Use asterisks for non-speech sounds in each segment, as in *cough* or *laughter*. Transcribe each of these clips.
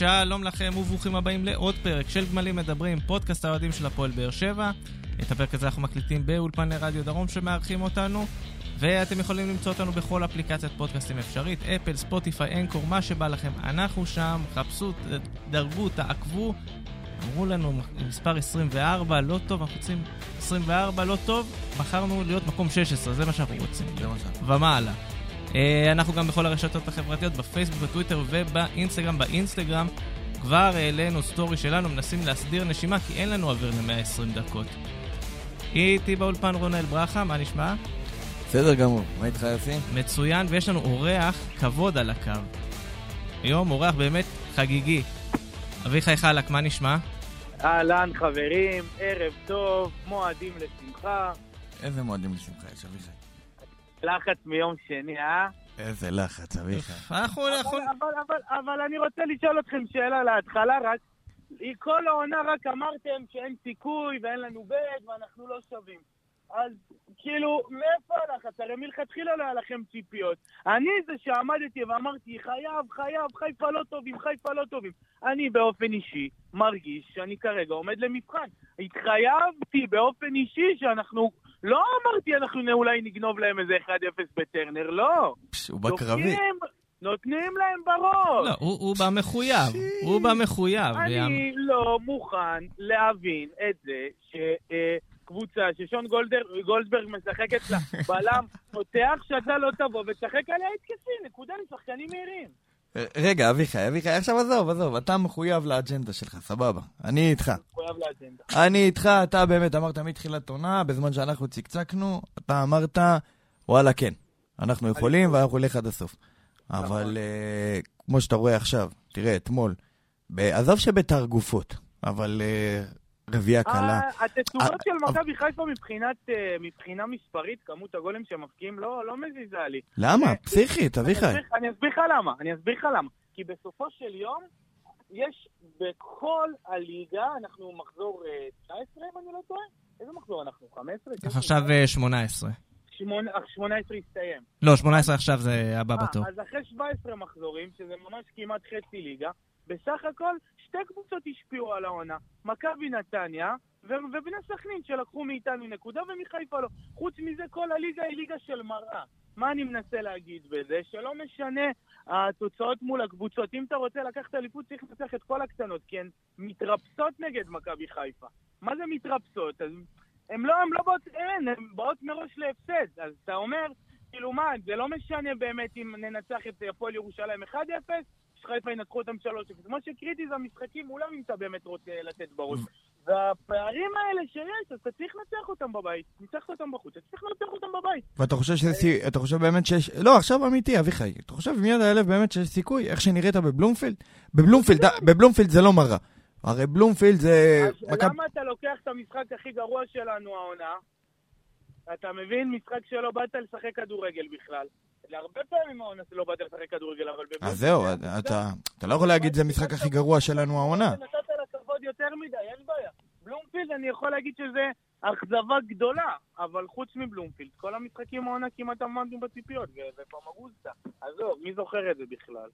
שלום לכם וברוכים הבאים לעוד פרק של גמלים מדברים, פודקאסט האוהדים של הפועל באר שבע. את הפרק הזה אנחנו מקליטים באולפני רדיו דרום שמארחים אותנו, ואתם יכולים למצוא אותנו בכל אפליקציית פודקאסטים אפשרית, אפל, ספוטיפיי, אנקור, מה שבא לכם, אנחנו שם, חפשו, דרגו, תעקבו. אמרו לנו מספר 24, לא טוב, אנחנו רוצים 24, לא טוב, בחרנו להיות מקום 16, זה מה שאנחנו רוצים. ומעלה. אה, אנחנו גם בכל הרשתות החברתיות, בפייסבוק, בטוויטר ובאינסטגרם. באינסטגרם כבר העלינו סטורי שלנו, מנסים להסדיר נשימה, כי אין לנו אוויר ל-120 דקות. איתי באולפן רונל ברכה, מה נשמע? בסדר גמור, מה איתך יוסי? מצוין, ויש לנו אורח כבוד על הקו. היום אורח באמת חגיגי. אביחי חלק, מה נשמע? אהלן חברים, ערב טוב, מועדים לשמחה. איזה מועדים לשמחה יש, אביחי? לחץ מיום שני, אה? איזה לחץ, אביחי. אנחנו... אבל, אבל, אבל, אבל אני רוצה לשאול אתכם שאלה להתחלה רק. כל העונה רק אמרתם שאין סיכוי ואין לנו בית ואנחנו לא שווים. אז כאילו, מאיפה הלחץ? הרי מלכתחילה לא היה לכם ציפיות. אני זה שעמדתי ואמרתי, חייב, חייב, חיפה לא טובים, חיפה לא טובים. אני באופן אישי מרגיש שאני כרגע עומד למבחן. התחייבתי באופן אישי שאנחנו... לא אמרתי אנחנו אולי נגנוב להם איזה 1-0 בטרנר, לא. הוא בקרבי. נותנים להם בראש. לא, הוא, הוא במחויב, הוא במחויב. אני לא מוכן להבין את זה ש... אה, ששון גולדר, גולדברג משחק אצלה, *laughs* בלם, פותח שאתה לא תבוא ותשחק עליה התקפי, נקודה עם שחקנים מהירים. רגע, אביחי, אביחי, עכשיו עזוב, עזוב, אתה מחויב לאג'נדה שלך, סבבה. אני איתך. מחויב לאג'נדה. אני איתך, אתה באמת אמרת מתחילת עונה, בזמן שאנחנו צקצקנו, אתה אמרת, וואלה, כן, אנחנו יכולים ואנחנו נלך עד הסוף. נכון. אבל אה, כמו שאתה רואה עכשיו, תראה, אתמול, עזוב שביתר גופות, אבל אה, רביעייה קלה. אה, התצורות של מכבי חיפה מבחינה מספרית, כמות הגולים שהם מפקיעים, לא, לא מזיזה לי. למה? פסיכית, אביחי. אני אסביר לך למה, אני אסביר לך למה. כי בסופו של יום, יש בכל הליגה, אנחנו מחזור 19, אם אני לא טועה? איזה מחזור אנחנו? 15? עכשיו 18. 18 הסתיים. לא, 18 עכשיו זה הבא בתור. אז אחרי 17 מחזורים, שזה ממש כמעט חצי ליגה, בסך הכל שתי קבוצות השפיעו על העונה. מכבי נתניה ובני סכנין שלקחו מאיתנו נקודה ומחיפה לא. חוץ מזה כל הליגה היא ליגה של מראה. מה אני מנסה להגיד בזה? שלא משנה התוצאות מול הקבוצות. אם אתה רוצה לקחת אליפות צריך לנצח את כל הקטנות, כי הן מתרפסות נגד מכבי חיפה. מה זה מתרפסות? אז הן לא, לא באות, אין, הן באות מראש להפסד. אז אתה אומר, כאילו מה, זה לא משנה באמת אם ננצח את הפועל ירושלים 1-0, שחיפה ינצחו אותם 3-0. מה שקריטי זה המשחקים מולם אם אתה באמת רוצה לתת בראש. והפערים האלה שיש, אז אתה צריך לנצח אותם בבית. ניצחת אותם בחוץ, אתה צריך לנצח אותם בבית. ואתה חושב שזה, אתה חושב באמת שיש, לא, עכשיו אמיתי, אביחי, אתה חושב עם יד הלב באמת שיש סיכוי, איך שנראית בבלומפילד? בבלומפילד, בבלומפילד זה לא מראה. הרי בלומפילד זה... אז למה אתה לוקח את המשחק הכי גרוע שלנו העונה? אתה מבין? משחק שלא באת לשחק כדורגל בכלל. להרבה פעמים העונה שלא באת לשחק כדורגל, אבל... אז זהו, אתה לא יכול להגיד זה המשחק הכי גרוע שלנו העונה. נתת לה כבוד יותר מדי, אין בעיה. בלומפילד, אני יכול להגיד שזה אכזבה גדולה, אבל חוץ מבלומפילד, כל המשחקים העונה כמעט עמדנו בציפיות, ופמגוסטה. עזוב, מי זוכר את זה בכלל?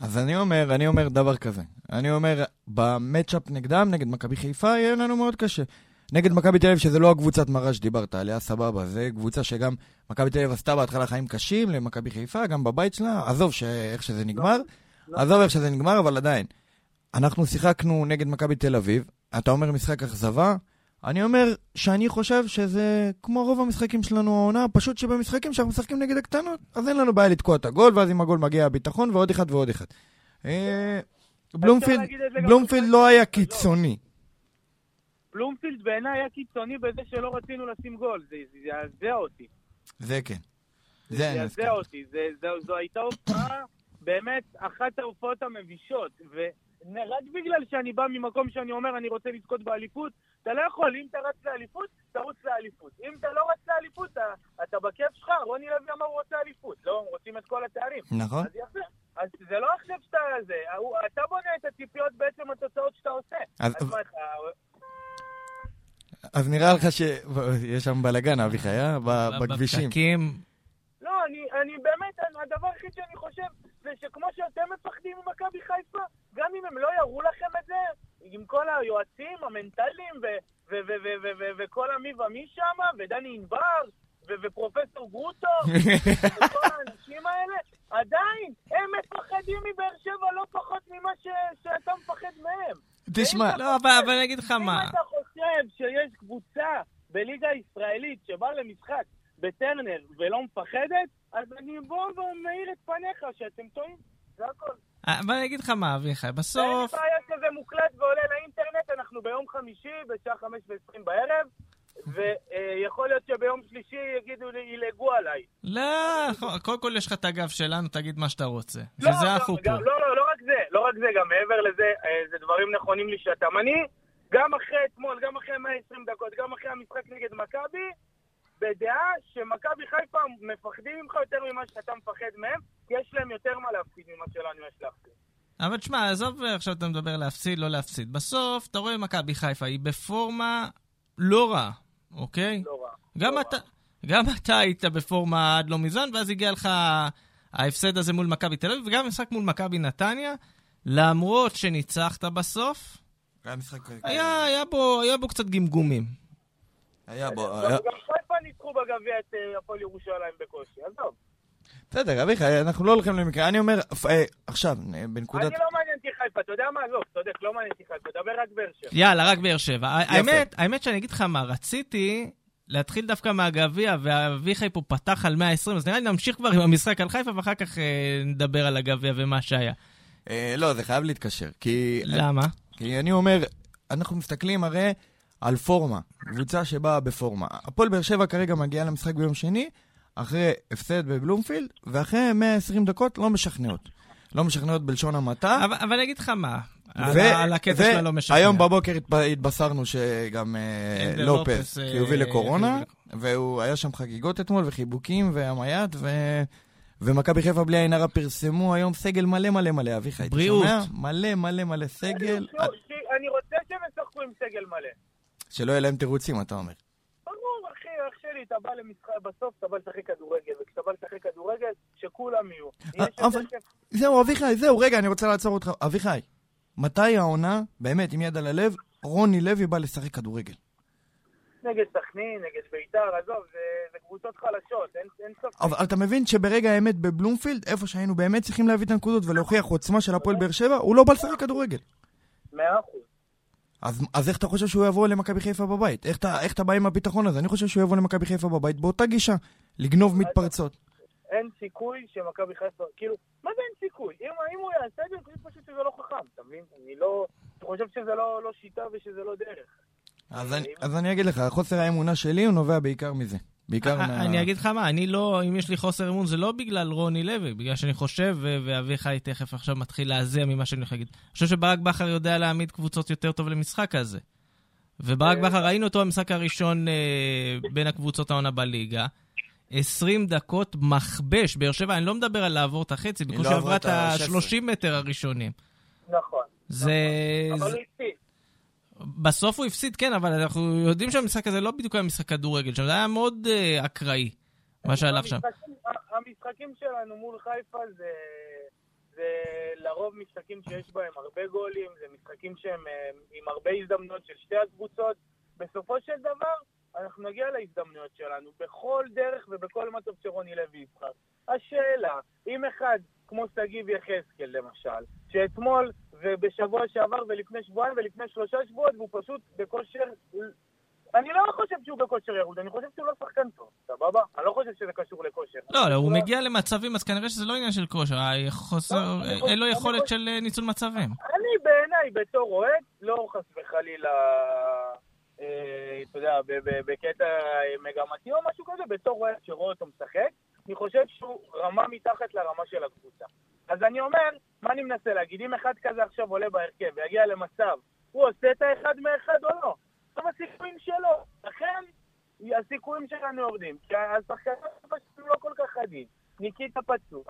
אז אני אומר, אני אומר דבר כזה. אני אומר, במצ'אפ נגדם, נגד מכבי חיפה, יהיה לנו מאוד קשה. נגד מכבי תל אביב, שזה לא הקבוצת מראה שדיברת עליה, סבבה. זה קבוצה שגם מכבי תל אביב עשתה בהתחלה חיים קשים למכבי חיפה, גם בבית שלה. עזוב איך שזה נגמר, לא, עזוב איך שזה נגמר, אבל עדיין. אנחנו שיחקנו נגד מכבי תל אביב, אתה אומר משחק אכזבה, אני אומר שאני חושב שזה כמו רוב המשחקים שלנו העונה, פשוט שבמשחקים שאנחנו משחקים נגד הקטנות, אז אין לנו בעיה לתקוע את הגול, ואז עם הגול מגיע הביטחון, ועוד אחד ועוד אחד. בלומפילד לא היה קיצוני. בלומפילד בעיניי היה קיצוני בזה שלא רצינו לשים גול, זה זעזע אותי. זה כן. זה זעזע אותי, זו הייתה הופעה, באמת, אחת ההופעות המבישות, ורק בגלל שאני בא ממקום שאני אומר אני רוצה לזכות באליפות, אתה לא יכול, אם אתה רץ לאליפות, תרוץ לאליפות. אם אתה לא רץ לאליפות, אתה, אתה בכיף שלך, רוני לוי אמר הוא רוצה אליפות, לא, רוצים את כל התארים. נכון. אז יפה. אז זה לא עכשיו שאתה זה, אתה בונה את הציפיות בעצם התוצאות שאתה עושה. אז, אז מה, אז נראה לך שיש שם בלאגן, אביחי, אה? בכבישים. בפקקים. לא, אני, אני באמת, הדבר היחיד שאני חושב, זה שכמו שאתם מפחדים ממכבי חיפה, גם אם הם לא יראו לכם את זה, עם כל היועצים המנטליים ו- ו- ו- ו- ו- ו- וכל המי ומי שם, ודני ענבר, ו- ופרופסור גרוטו, *laughs* וכל האנשים האלה, עדיין, הם מפחדים מבאר שבע לא פחות ממה ש- שאתה מפחד מהם. תשמע, לא, אבל אבל אני אגיד לך מה. אם אתה חושב שיש קבוצה בליגה הישראלית שבאה למשחק בטרנר ולא מפחדת, אז אני בוא ומאיר את פניך שאתם טועים. זה הכל. אבל אני אגיד לך מה, אביחי, אין בסוף... לי בעיה שזה מוקלט ועולה לאינטרנט, אנחנו ביום חמישי בשעה חמש ועשרים בערב, ויכול להיות שביום שלישי יגידו לי, ילעגו עליי. לא, קודם כל יש לך את הגב שלנו, תגיד מה שאתה רוצה. לא, וזה גם- אנחנו פה. לא, לא, לא רק זה, לא רק זה, גם מעבר לזה, אה, זה דברים נכונים לשעתם. אני, גם אחרי אתמול, גם אחרי 120 דקות, גם אחרי המשחק נגד מכבי, בדעה שמכבי חיפה מפחדים ממך יותר ממה שאתה מפחד מהם, כי יש להם יותר מה להפסיד ממה שלנו יש להפסיד. אבל תשמע, עזוב עכשיו אתה מדבר להפסיד, לא להפסיד. בסוף, אתה רואה מכבי חיפה, היא בפורמה לא רעה, אוקיי? לא רע. גם לא אתה, רע. גם אתה היית בפורמה עד לא מזמן, ואז הגיע לך ההפסד הזה מול מכבי תל אביב, וגם המשחק מול מכבי נתניה, למרות שניצחת בסוף, היה משחק... היה, היה, בו, היה בו קצת גמגומים. היה בו... היה- גם חיפה ניצחו בגביע את אה, הפועל ירושלים בקושי, עזוב. בסדר, אביחי, אנחנו לא הולכים למקרה. אני אומר, אה, עכשיו, אה, בנקודת... אני לא מעניין אותי חיפה, אתה יודע מה? עזוב, צודק, לא מעניין אותי חיפה, דבר רק באר שבע. יאללה, רק באר שבע. האמת, האמת שאני אגיד לך מה, רציתי להתחיל דווקא מהגביע, ואביחי פה פתח על 120, אז נראה לי נמשיך כבר עם המשחק על חיפה, ואחר כך אה, נדבר על הגביע ומה שהיה. אה, לא, זה חייב להתקשר. כי... למה? כי אני אומר, אנחנו מסתכלים הרי על פורמה, קבוצה שבאה בפורמה. הפועל באר שבע כרגע מגיעה למשחק ביום שני, אחרי הפסד בבלומפילד, ואחרי 120 דקות לא משכנעות. לא משכנעות בלשון המעטה. אבל, אבל אני אגיד לך מה, על, ו- על הקטע ו- שלה לא משכנע. היום בבוקר התב- התבשרנו שגם אה, אנדר לופס לופס, אה, חיובי לקורונה, חיובי והוא היה שם חגיגות אתמול, וחיבוקים, והמייט, ו... ומכבי חיפה בלי עין הרע פרסמו היום סגל מלא מלא מלא, אביחי. אתה בריאות. שומע? מלא מלא מלא סגל, אני רוצה שהם ישחקו עם סגל מלא. שלא יהיה להם תירוצים, אתה אומר. שלי, אתה בא למשחק, בסוף אתה בא לשחק כדורגל, וכשאתה בא לשחק כדורגל, שכולם יהיו. אבל- כיף. זהו, אביחי, זהו, רגע, אני רוצה לעצור אותך. אביחי, מתי העונה, באמת, עם יד על הלב, רוני לוי בא לשחק כדורגל? נגד סכנין, נגד ביתר, עזוב, זה זה קבוצות חלשות, אין אין ספק. אבל אתה מבין שברגע האמת בבלומפילד, איפה שהיינו באמת צריכים להביא את הנקודות ולהוכיח עוצמה של הפועל באר שבע, הוא לא בא לשחק כדורגל. מאה אחוז. אז, אז איך אתה חושב שהוא יבוא למכבי חיפה בבית? איך אתה, איך אתה בא עם הביטחון הזה? אני חושב שהוא יבוא למכבי חיפה בבית באותה גישה, לגנוב מתפרצות. אין סיכוי שמכבי חיפה, כאילו, מה זה אין סיכוי? אם, אם הוא יעשה את זה, אני חושב שזה לא חכם, אתה מבין? אני לא, אני חושב שזה לא, לא שיטה ושזה לא דרך. אז אני, אז אני אגיד לך, חוסר האמונה שלי הוא נובע בעיקר מזה. בעיקר מה... אני אגיד לך מה, אני לא, אם יש לי חוסר אמון, זה לא בגלל רוני לוי, בגלל שאני חושב, ו- ואביחי תכף עכשיו מתחיל להזיע ממה שאני הולך להגיד. אני חושב שברק בכר יודע להעמיד קבוצות יותר טוב למשחק הזה. וברק בכר, ראינו אותו במשחק הראשון אה, בין הקבוצות העונה בליגה. 20 דקות מכבש, באר שבע, אני לא מדבר על לעבור את החצי, בקושי לא עברה את את ה- ה-30 מטר הראשונים. נכון. זה... אבל זה- הוא הפסיד. בסוף הוא הפסיד, כן, אבל אנחנו יודעים שהמשחק הזה לא בדיוק היה משחק כדורגל שם, זה היה מאוד אה, אקראי, מה שהלך שם. המשחקים- ה- המשחקים שלנו מול חיפה זה, זה לרוב משחקים שיש בהם הרבה גולים, זה משחקים שהם אה, עם הרבה הזדמנויות של שתי הקבוצות. בסופו של דבר, אנחנו נגיע להזדמנויות שלנו בכל דרך ובכל מצב שרוני לוי יבחר. השאלה, אם אחד, כמו שגיב יחזקאל למשל, שאתמול ובשבוע שעבר ולפני שבועיים ולפני שלושה שבועות, והוא פשוט בכושר אני לא חושב שהוא בכושר ירוד, אני חושב שהוא לא שחקן טוב, סבבה? אני לא חושב שזה קשור לכושר. לא, לא, הוא מגיע למצבים, אז כנראה שזה לא עניין של כושר, חוסר, לא, אין לו יכולת של אה, ניצול מצבים. אני בעיניי, בתור אוהד, לא חס וחלילה, אה, אתה יודע, בקטע מגמתי או משהו כזה, בתור אוהד שרואה אותו משחק, אני חושב שהוא רמה מתחת לרמה של הקבוצה. אז אני אומר, מה אני מנסה להגיד? אם אחד כזה עכשיו עולה בהרכב ויגיע למצב, הוא עושה את האחד מאחד או לא? טוב הסיכויים שלו. לכן, הסיכויים שלנו יורדים. כי השחקנים פשוט לא כל כך חדים. ניקיטה פצוע.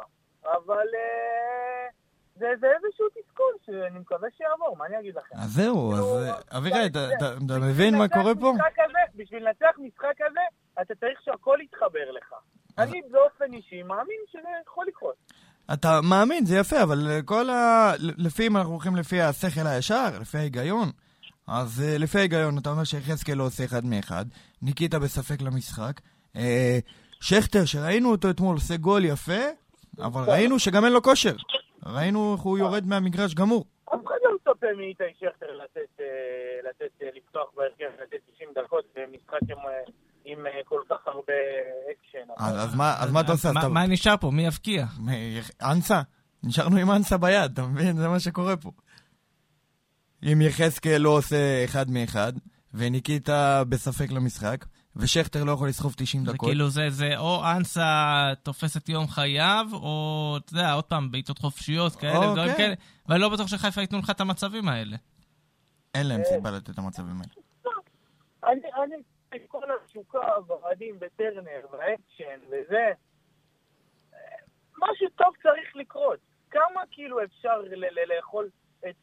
אבל אה, זה, זה איזשהו תסכול שאני מקווה שיעבור, מה אני אגיד לכם? אז זהו, אז כאילו, אה, אתה- מבין מה קורה פה? בשביל לנצח משחק כזה, אתה צריך שהכל יתחבר לך. אני באופן אישי מאמין שזה יכול לקרות. אתה מאמין, זה יפה, אבל כל ה... לפי אם אנחנו הולכים לפי השכל הישר, לפי ההיגיון, אז uh, לפי ההיגיון, אתה אומר שיחזקאל לא עושה אחד מאחד, ניקיטה בספק למשחק, uh, שכטר, שראינו אותו אתמול, עושה גול יפה, אבל ראינו שגם אין לו כושר. ראינו איך הוא יורד מהמגרש גמור. אף אחד לא מצפה מאיתי שכטר לתת, אה, לתת, אה, לפתוח בהרכב, לתת 90 דקות במשחק עם, אה, אה, כל כך הרבה אקשן. אז, אז, מה, אז מה אתה עושה? מה- אתה- מה נשאר פה? מי יבקיע? מ- אנסה? נשארנו עם אנסה ביד, אתה מבין? זה מה שקורה פה. אם יחזקאל לא עושה אחד מאחד, וניקיטה בספק למשחק, ושכטר לא יכול לסחוב 90 זה דקות, כאילו זה, זה או אנסה תופס את יום חייו, או, אתה יודע, עוד פעם, בעיטות חופשיות כאלה, או, ודברים כן. כאלה. ואני לא בטוח שחיפה ייתנו לך את המצבים האלה. אין להם סיבה לתת את המצבים האלה. אני, אני, כל התשוקה והאוהדים בטרנר והאקשן וזה, משהו טוב צריך לקרות. כמה כאילו אפשר לאכול את...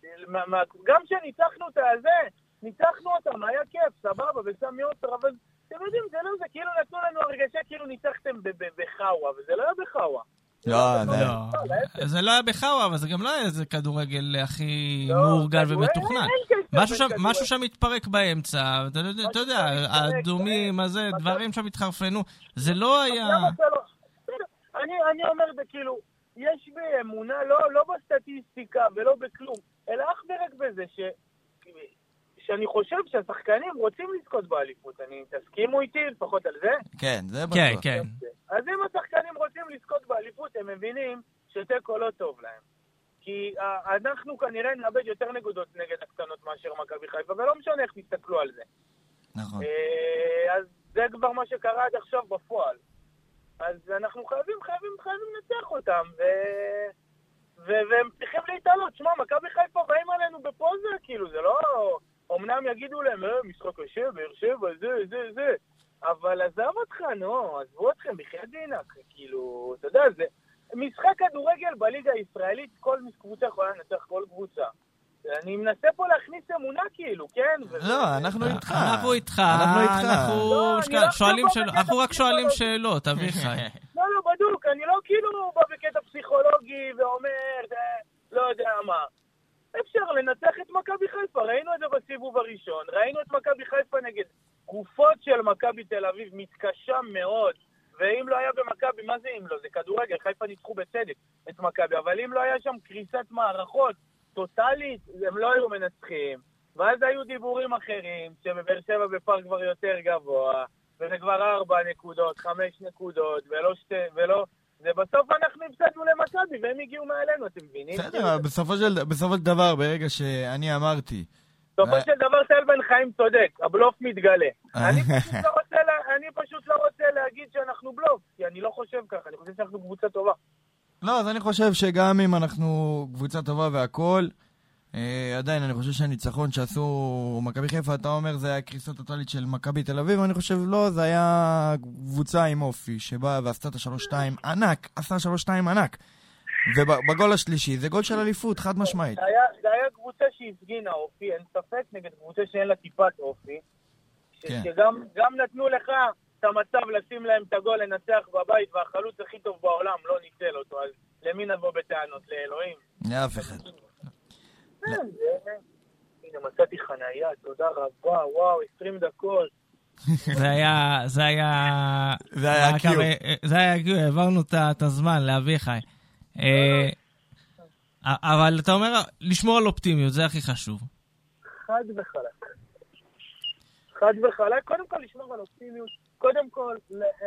גם כשניצחנו את הזה, ניצחנו אותם, היה כיף, סבבה, בסמי עופר, אבל אתם יודעים, זה לא זה, כאילו נתנו לנו הרגשה כאילו ניצחתם בחאווה, וזה לא היה בחאווה. לא, זה... לא. זה לא היה בחאווה, אבל זה גם לא היה איזה כדורגל הכי לא, מאורגן ומתוכנן. משהו שם, בכדורגל. משהו שם מתפרק באמצע, אתה יודע, האדומים, אה, הזה, דברים שם התחרפנו. זה לא היה... לא- אני, אני אומר זה כאילו, יש בי אמונה לא, לא בסטטיסטיקה ולא בכלום, אלא אך ורק בזה ש, שאני חושב שהשחקנים רוצים לזכות באליפות. אני, תסכימו איתי לפחות על זה? כן, זה בטוח. כן, כן. אז אם השחקנים רוצים לזכות באליפות, הם מבינים שתיקו לא טוב להם. כי אה, אנחנו כנראה נאבד יותר נקודות נגד הקטנות מאשר מכבי חיפה, ולא משנה איך תסתכלו על זה. נכון. אה, אז זה כבר מה שקרה עד עכשיו בפועל. אז אנחנו חייבים, חייבים, חייבים לנצח אותם, ו... ו... והם צריכים להתעלות. שמע, מכבי חיפה באים עלינו בפוזה, כאילו, זה לא... אמנם יגידו להם, אה, משחק קשה, באר שבע, זה, זה, זה. אבל עזב אותך, נו, עזבו אתכם, בחייאת דינק. כאילו, אתה יודע, זה... משחק כדורגל בליגה הישראלית, כל קבוצה יכולה לנצח כל קבוצה. אני מנסה פה להכניס אמונה, כאילו, כן? לא, אנחנו איתך. אנחנו איתך, אנחנו איתך. אנחנו לא, לא שואלים עכשיו שאלות, אנחנו רק שואלים. שאלות, אביחי. *laughs* לא, לא, בדוק, אני לא כאילו בא בקטע פסיכולוגי ואומר, זה, לא יודע מה. אפשר לנצח את מכבי חיפה, ראינו את זה בסיבוב הראשון, ראינו את מכבי חיפה נגד גופות של מכבי תל אביב מתקשה מאוד, ואם לא היה במכבי, מה זה אם לא? זה כדורגל, חיפה ניצחו בצדק את מכבי, אבל אם לא היה שם קריסת מערכות טוטאלית, הם לא היו מנצחים. ואז היו דיבורים אחרים, שבבאר שבע בפאר כבר יותר גבוה, וזה כבר ארבע נקודות, חמש נקודות, ולא שתי, ולא... ובסוף אנחנו הפסדנו למכבי, והם הגיעו מעלינו, אתם מבינים? בסדר, בסופו של- בסופו של דבר, ברגע שאני אמרתי, בסופו אה. של דבר טל בן חיים צודק, הבלוף מתגלה. אני פשוט לא רוצה לה- אני פשוט לא רוצה להגיד שאנחנו בלוף, כי אני לא חושב ככה, אני חושב שאנחנו קבוצה טובה. לא, אז אני חושב שגם אם אנחנו קבוצה טובה והכול, אה, עדיין אני חושב שהניצחון שעשו מכבי חיפה, אתה אומר זה היה קריסה טוטאלית של מכבי תל אביב, אני חושב לא, זה היה קבוצה עם אופי, שבאה ועשתה את השלוש-שתיים ענק, עשתה שלוש-שתיים ענק. ובגול השלישי זה גול של אליפות, חד משמעית. זה היה, זה היה קבוצה שהפגינה אופי, אין ספק, נגד קבוצה שאין לה טיפת אופי. כן. שגם גם נתנו לך את המצב לשים להם את הגול לנצח בבית, והחלוץ הכי טוב בעולם לא ניצל אותו, אז למי נבוא בטענות? לאלוהים? לאף אחד. כן, זה- הנה, מצאתי חנייה, תודה רבה, וואו, 20 דקות. זה היה, זה היה... זה היה קיו. זה היה קיו, העברנו את הזמן לאביחי. אה, אבל אתה אומר, לשמור על אופטימיות, זה הכי חשוב. חד וחלק. חד וחלק, קודם כל לשמור על אופטימיות. קודם כל,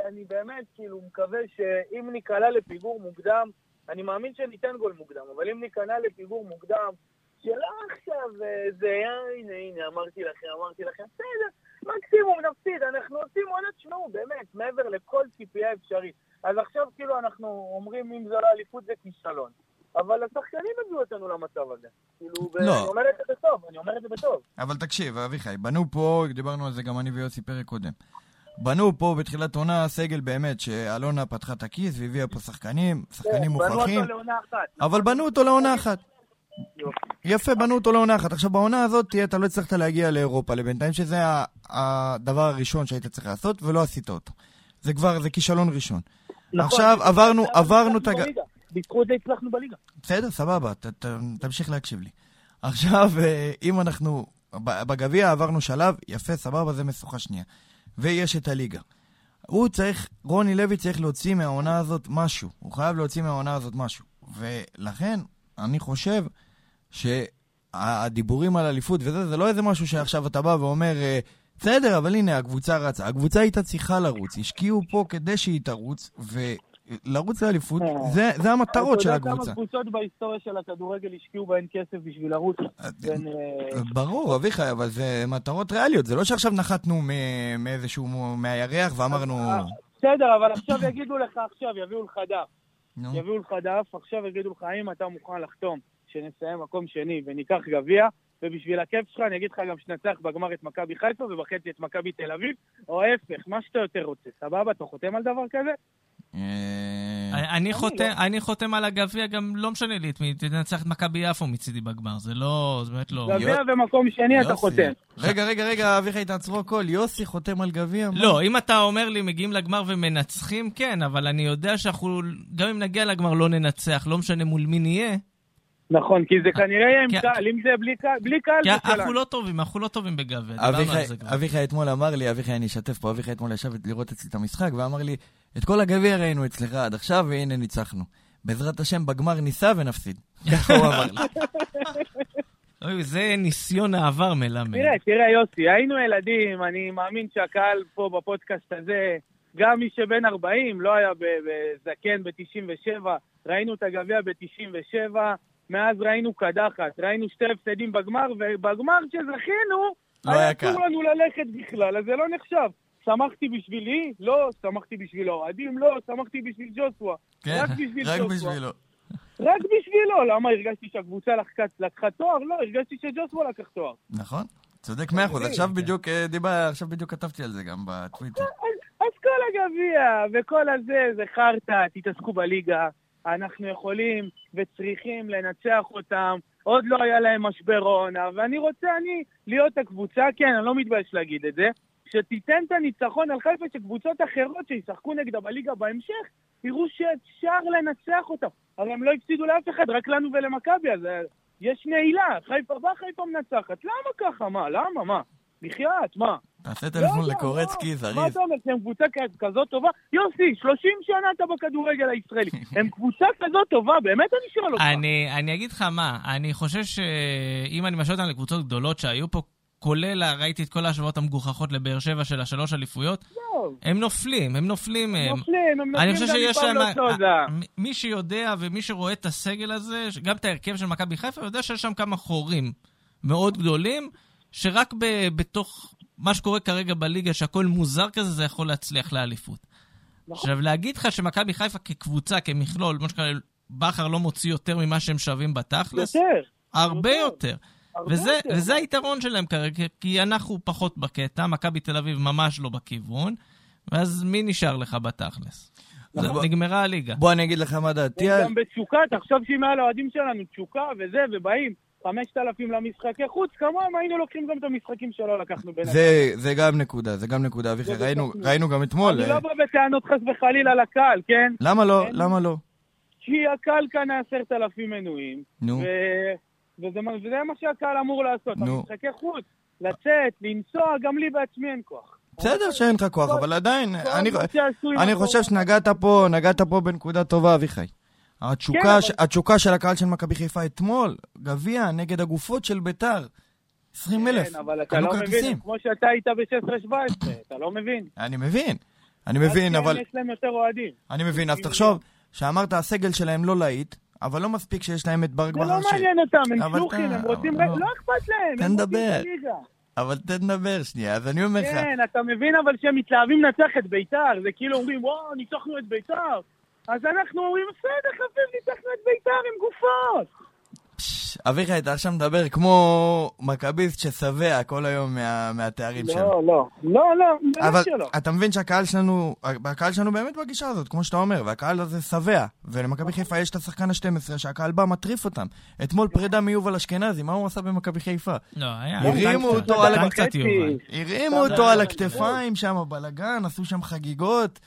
אני באמת כאילו מקווה שאם ניקלע לפיגור מוקדם, אני מאמין שניתן גול מוקדם, אבל אם ניקלע לפיגור מוקדם, שלא עכשיו אה, זה, הנה, הנה, אמרתי לכם, אמרתי לכם, בסדר, מקסימום נפסיד, אנחנו עושים עונת, תשמעו, באמת, מעבר לכל ציפייה אפשרית. אז עכשיו כאילו אנחנו אומרים, אם זה לא אליפות זה כישלון. אבל השחקנים הביאו אותנו למצב הזה. כאילו, לא. ואני אומר את זה בטוב, אני אומר את זה בטוב. אבל תקשיב, אביחי, בנו פה, דיברנו על זה גם אני ויוסי פרק קודם. בנו פה בתחילת עונה סגל באמת, שאלונה פתחה את הכיס והביאה פה שחקנים, שחקנים כן, בנו מוכרחים, אותו לעונה אחת. אבל בנו אותו לעונה אחת. יופי. יפה, בנו אותו לעונה אחת. עכשיו, בעונה הזאת תהיה, אתה לא הצלחת להגיע לאירופה לבינתיים, שזה הדבר הראשון שהיית צריך לעשות, ולא עשית אותו. זה כבר, זה כישלון ראשון. נכון. עכשיו עברנו, עברנו את הג... בזכות זה הצלחנו בליגה. בסדר, סבבה, ת, ת, תמשיך להקשיב לי. עכשיו, אה, אם אנחנו... בגביע עברנו שלב, יפה, סבבה, זה משוכה שנייה. ויש את הליגה. הוא צריך, רוני לוי צריך להוציא מהעונה הזאת משהו. הוא חייב להוציא מהעונה הזאת משהו. ולכן, אני חושב שהדיבורים על אליפות וזה, זה לא איזה משהו שעכשיו אתה בא ואומר, אה, בסדר, אבל הנה, הקבוצה רצה. הקבוצה הייתה צריכה לרוץ. השקיעו פה כדי שהיא תרוץ, ולרוץ לאליפות, זה, זה המטרות של אתה יודע הקבוצה. כמה קבוצות בהיסטוריה של הכדורגל השקיעו בהן כסף בשביל לרוץ? בין, אה, ברור, אביחי, אבל זה מטרות ריאליות. זה לא שעכשיו נחתנו מאיזשהו, מהירח ואמרנו... אה, בסדר, אבל עכשיו יגידו לך עכשיו, יביאו לך דף. יביאו לך דף, עכשיו יגידו לך האם אתה מוכן לחתום שנסיים מקום שני וניקח גביע, ובשביל הכיף שלך אני אגיד לך גם שנצח בגמר את מכבי חיפה ובחצי את מכבי תל אביב, או ההפך, מה שאתה יותר רוצה, סבבה? אתה חותם על דבר כזה? אה, אני- לא. חותם- אני חותם על הגביע, גם לא משנה לי את מי, תנצח את מכבי יפו מצידי בגמר, זה לא, זה באמת לא... גביע ומקום שני אתה. חותם. רגע, רגע, רגע, אביחי, תעצרו הכל. יוסי חותם על גביע? לא, אם אתה אומר לי מגיעים לגמר ומנצחים, כן, אבל אני יודע שאנחנו, גם אם נגיע לגמר לא ננצח, לא משנה מול מי נהיה, נכון, כי זה כנראה יהיה עם קהל, אם זה בלי קהל, בלי קהל אנחנו. לא טובים, אנחנו לא טובים דיברנו אביחי, על זה כבר. אביחי אתמול אמר לי, אביחי, אני אשתף פה, אביחי אתמול ישב לראות אצלי את המשחק, ואמר לי, את כל הגביע ראינו אצלך עד עכשיו, והנה ניצחנו. בעזרת השם, בגמר ניסע ונפסיד. *laughs* ככה הוא אמר לי. *laughs* אוי, זה ניסיון העבר מלמד. תראה, תראה יוסי, היינו ילדים, אני מאמין שהקהל פה בפודקאסט הזה, גם מי שבן 40 לא היה בזקן ב-97, ראינו את הגביע ב-97, מאז ראינו קדחת, ראינו שתי הפסדים בגמר, ובגמר שזכינו, לא היה. אסור לנו ללכת בכלל, אז זה לא נחשב. שמחתי בשבילי? לא. שמחתי בשביל האוהדים? לא. שמחתי בשביל ג'וסווה. כן, רק בשביל רק ג'וסווה. בשבילו. רק בשבילו. למה? הרגשתי שהקבוצה לקחה, לקחה תואר? לא, הרגשתי שג'וסווה לקח תואר. נכון, צודק מאה אחוז. עכשיו בדיוק אה, דיבר, עכשיו בדיוק כתבתי על זה גם בטוויטר. אז, אז כל הגביע וכל הזה זה חרטא, תתעסקו בליגה. אנחנו יכולים וצריכים לנצח אותם. עוד לא היה להם משבר עונה, ואני רוצה אני להיות הקבוצה, כן, אני לא מתבייש להגיד את זה, שתיתן את הניצחון על חיפה שקבוצות אחרות שישחקו נגדה בליגה בהמשך, יראו שאפשר לנצח אותם. הרי הם לא הפסידו לאף אחד, רק לנו ולמכבי, אז אה, יש נעילה. חיפה באה, חיפה מנצחת. למה ככה? מה? למה? מה? בחייאת, מה? תעשה לא טלפון יודע, לקורצקי, מה- מה זריז. אתה אומר, שהם קבוצה כזאת טובה? יוסי, 30 שנה אתה בכדורגל הישראלי. *laughs* הם קבוצה כזאת טובה, באמת אני שואל אותך. אני, אני אגיד לך מה, אני חושב שאם אני משווה אותם לקבוצות גדולות שהיו פה, כולל, ראיתי את כל ההשוואות המגוחכות לבאר שבע של השלוש אליפויות, הם נופלים, הם נופלים מהם. נופלים, הם נופלים גם סוזה. אה, מ- מי שיודע ומי שרואה את הסגל הזה, גם את ההרכב של מכבי חיפה, יודע שיש שם כמה חורים מאוד גדולים, שרק ב- בתוך מה שקורה כרגע בליגה, שהכל מוזר כזה, זה יכול להצליח לאליפות. נכון. עכשיו, להגיד לך שמכבי חיפה כקבוצה, כמכלול, כמו שקרה, בכר לא מוציא יותר ממה שהם שווים בתכלס, יותר. הרבה יותר. יותר. הרבה וזה, יותר. וזה היתרון שלהם כרגע, כי אנחנו פחות בקטע, מכבי תל אביב ממש לא בכיוון, ואז מי נשאר לך בתכלס? נכון. נגמרה הליגה. בוא אני אגיד לך מה דעתי. הם גם בתשוקה, תחשוב שאם היה לאוהדים שלנו תשוקה וזה, ובאים 5,000 למשחקי חוץ, כמוהם היינו לוקחים גם את המשחקים שלא לקחנו בין זה, זה גם נקודה, זה גם נקודה, אביחי. ראינו. ראינו גם אתמול. אני אה, לא בא בטענות חס וחלילה לקהל, כן? למה לא? אין- למה לא? כי הקהל קנה 10,000 מנויים, נו. ו- וזה וזה מה שהקהל אמור לעשות, נו. המשחקי חוץ, לצאת, לנסוע, גם לי בעצמי אין כוח. בסדר שאין לך כוח, אבל עדיין, אני- חושב שנגעת פה, נגעת פה בנקודה טובה, אביחי. התשוקה, כן, אבל- ש- התשוקה של הקהל של מכבי חיפה אתמול, גביע נגד הגופות של ביתר. 20 אלף, כן, אבל אתה לא מבין, כרטיסים. כמו שאתה היית ב-16-17, אתה לא מבין. אני מבין, אני מבין, כן, אבל... יש להם יותר אוהדים. אני מבין, אז תחשוב, שאמרת הסגל שלהם לא להיט, אבל לא מספיק שיש להם את ברק זה לא בכר. מעניין אותם, הם אבל שלוחים, הם רוצים... אבל- לא אכפת להם, הם רוצים הליגה. אבל תן לדבר שנייה, אז אני אומר לך, כן, אתה מבין אבל שהם מתלהבים לנצח את ביתר, זה כאילו אומרים, וואו, ניצחנו את ביתר. אז אנחנו אומרים, בסדר, חביב, ניצחנו את ביתר עם גופות. אביחי, אתה עכשיו מדבר כמו מכביסט ששבע כל היום מה- מהתארים שלו. לא, לא, לא, לא, אבל באמת שלא. אתה מבין שהקהל שלנו, הקהל שלנו באמת בגישה הזאת, כמו שאתה אומר, והקהל הזה שבע. ולמכבי חיפה יש את השחקן ה-12, שהקהל בא, מטריף אותם. אתמול פרידה מיובל אשכנזי, מה הוא עשה במכבי חיפה? לא, היה... הרימו אותו על אבל- הכתפיים שם, בלאגן, עשו שם חגיגות.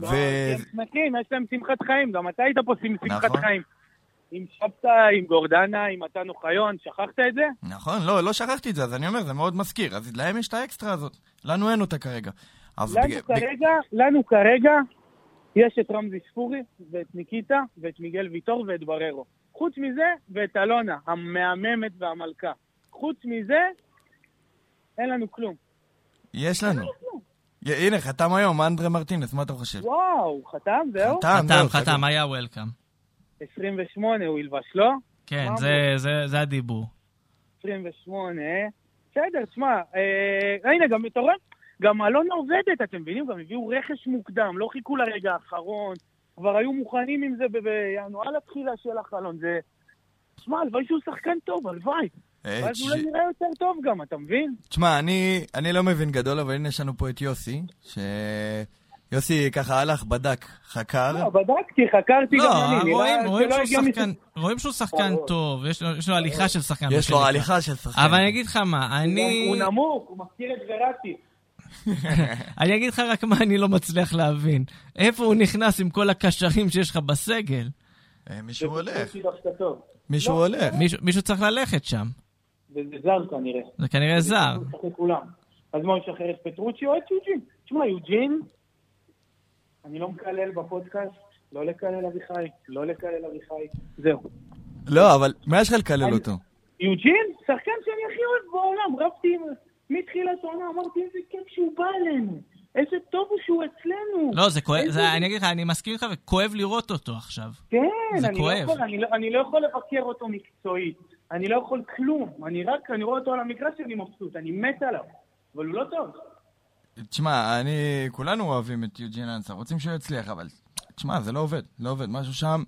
לא, ו... הם שמחים, יש להם שמחת חיים, גם אתה היית פה עם שמחת נכון. חיים. עם שבתא, עם גורדנה, עם מתן אוחיון, שכחת את זה? נכון, לא, לא שכחתי את זה, אז אני אומר, זה מאוד מזכיר. אז להם יש את האקסטרה הזאת, לנו אין אותה כרגע. לנו כרגע, לנו כרגע, יש את רמזי ספורי, ואת ניקיטה, ואת מיגל ויטור, ואת בררו. חוץ מזה, ואת אלונה, המהממת והמלכה. חוץ מזה, אין לנו כלום. יש לנו. הנה, חתם היום, אנדרה מרטינס, מה אתה חושב? וואו, חתם, זהו? חתם, חתם, חתם, היה וולקאם. 28 הוא ילבש, לא? כן, זה- זה- זה הדיבור. 28, בסדר, תשמע, אה, הנה, גם, אתה רואה? גם אלונה עובדת, אתם מבינים? גם הביאו רכש מוקדם, לא חיכו לרגע האחרון, כבר היו מוכנים עם זה בינואר, על התחילה של החלון, זה... תשמע, הלוואי שהוא שחקן טוב, הלוואי. אה, ואז תש- אולי נראה יותר טוב גם, אתה מבין? תשמע, אני, אני לא מבין גדול, אבל הנה יש לנו פה את יוסי, ש... יוסי ככה הלך, בדק, חקר. לא, בדקתי, חקרתי לא, גם אני. רואים נראה רואים שלא שהוא שחקן- רואים שהוא שחקן ברור. טוב, יש לו- יש לו הליכה של שחקן. יש לו. הליכה של שחקן. אבל אני אגיד לך מה, אני... הוא נמוך, הוא מזכיר את וראטי. *laughs* אני אגיד לך רק מה אני לא מצליח להבין. איפה הוא נכנס עם כל הקשרים שיש לך בסגל? אה, מישהו הולך, לא. הולך. מישהו- מישהו צריך ללכת שם. וזה זר כנראה. זה כנראה זר. אז מה, הוא ישחרר את פטרוצ'י או את יוג'ין? תשמע, יוג'ין, אני לא מקלל בפודקאסט, לא לקלל אביחי, לא לקלל אביחי, זהו. לא, אבל מה יש לך לקלל אני- אותו? יוג'ין, שחקן שאני הכי אוהב בעולם, רבתי עם... מתחילת העונה, אמרתי איזה כיף שהוא בא אלינו, איזה טוב הוא שהוא אצלנו. לא, זה כואב, איזה- זה- אני אגיד לך, אני מסכים איתך, וכואב לראות אותו עכשיו. כן, זה אני לא. יכול, אני, לא, אני לא יכול לבקר אותו מקצועית. אני לא יכול כלום. אני רק, אני רואה אותו על המגרש שאני מבסוט, אני מת עליו. אבל הוא לא טוב. תשמע, אני... כולנו אוהבים את יוג'ין אנסה, רוצים שהוא יצליח, אבל... תשמע, זה לא עובד, לא עובד. משהו שם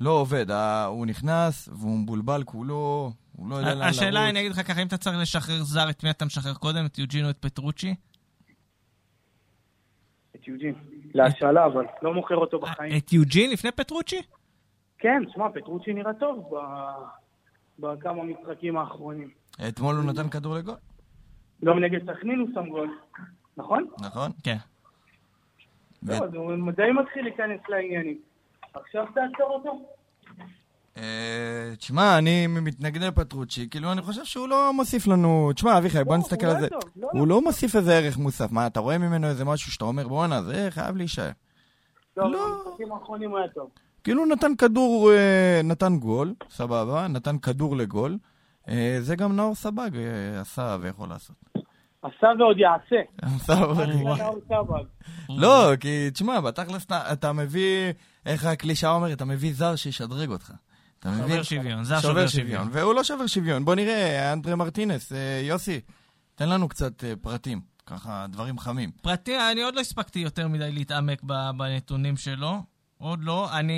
לא עובד. הוא נכנס, והוא מבולבל כולו, הוא לא יודע לאן לרוץ. השאלה, אני אגיד לך ככה, אם אתה צריך לשחרר זר, את מי אתה משחרר קודם? את יוג'ין או את פטרוצ'י? את יוג'ין. להשאלה, אבל לא מוכר אותו בחיים. את יוג'ין לפני פטרוצ'י? כן, שמע, פטרוצ'י נראה טוב ב- בכמה משחקים האחרונים. אתמול הוא נתן כדור לגול, גם נגד סכנין הוא שם גול, נכון? נכון? כן. לא, אז הוא די מתחיל להיכנס לעניינים. עכשיו תעצור אותו? אה, תשמע, אני מתנגד לפטרוצ'י, כאילו, אני חושב שהוא לא מוסיף לנו... תשמע, אביחי, בוא לא, נסתכל על לא זה. לא, הוא לא מוסיף איזה ערך מוסף. מה, אתה רואה ממנו איזה משהו שאתה אומר, בואנה, זה חייב להישאר. לא, לא. במשחקים האחרונים הוא היה טוב. כאילו הוא נתן כדור, אה, נתן גול, סבבה, נתן כדור לגול. אה, זה גם נאור סבג אה, עשה ויכול לעשות. עשה ועוד יעשה. *laughs* עשה ועוד- נאור סבג. לא, כי תשמע, בתכלס אתה- מביא, איך הקלישאה אומרת, אתה מביא זר שישדרג אותך. אתה מבין? שובר שוויון, זר שובר שוויון. והוא לא שובר שוויון. בוא נראה, אנדרה מרטינס, יוסי, תן לנו קצת פרטים, ככה דברים חמים. פרטי, אני עוד לא הספקתי יותר מדי להתעמק ב- בנתונים שלו. עוד לא. אני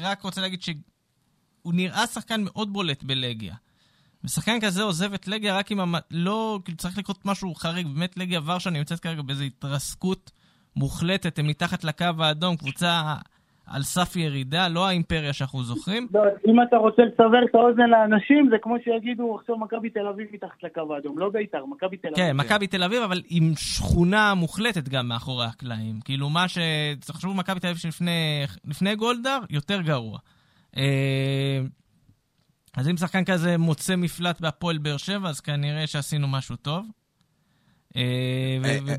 רק רוצה להגיד שהוא נראה שחקן מאוד בולט בלגיה. ושחקן כזה עוזב את לגיה רק אם... המ... לא, כאילו צריך לקרות משהו חריג. באמת לגיה ורשה נמצאת כרגע באיזו התרסקות מוחלטת. הם מתחת לקו האדום, קבוצה על סף ירידה, לא האימפריה שאנחנו זוכרים. לא, אם אתה רוצה לסבר את האוזן לאנשים, זה כמו שיגידו עכשיו מכבי תל אביב מתחת לקו האדום, לא בית"ר, מכבי תל אביב. כן, מכבי תל אביב, אבל עם שכונה מוחלטת גם מאחורי הקלעים. כאילו, מה ש... תחשבו, מכבי תל אביב שלפני לפני גולדהר, יותר גרוע. אה, אז אם שחקן כזה מוצא מפלט בהפועל באר שבע, אז כנראה שעשינו משהו טוב. אה, אה,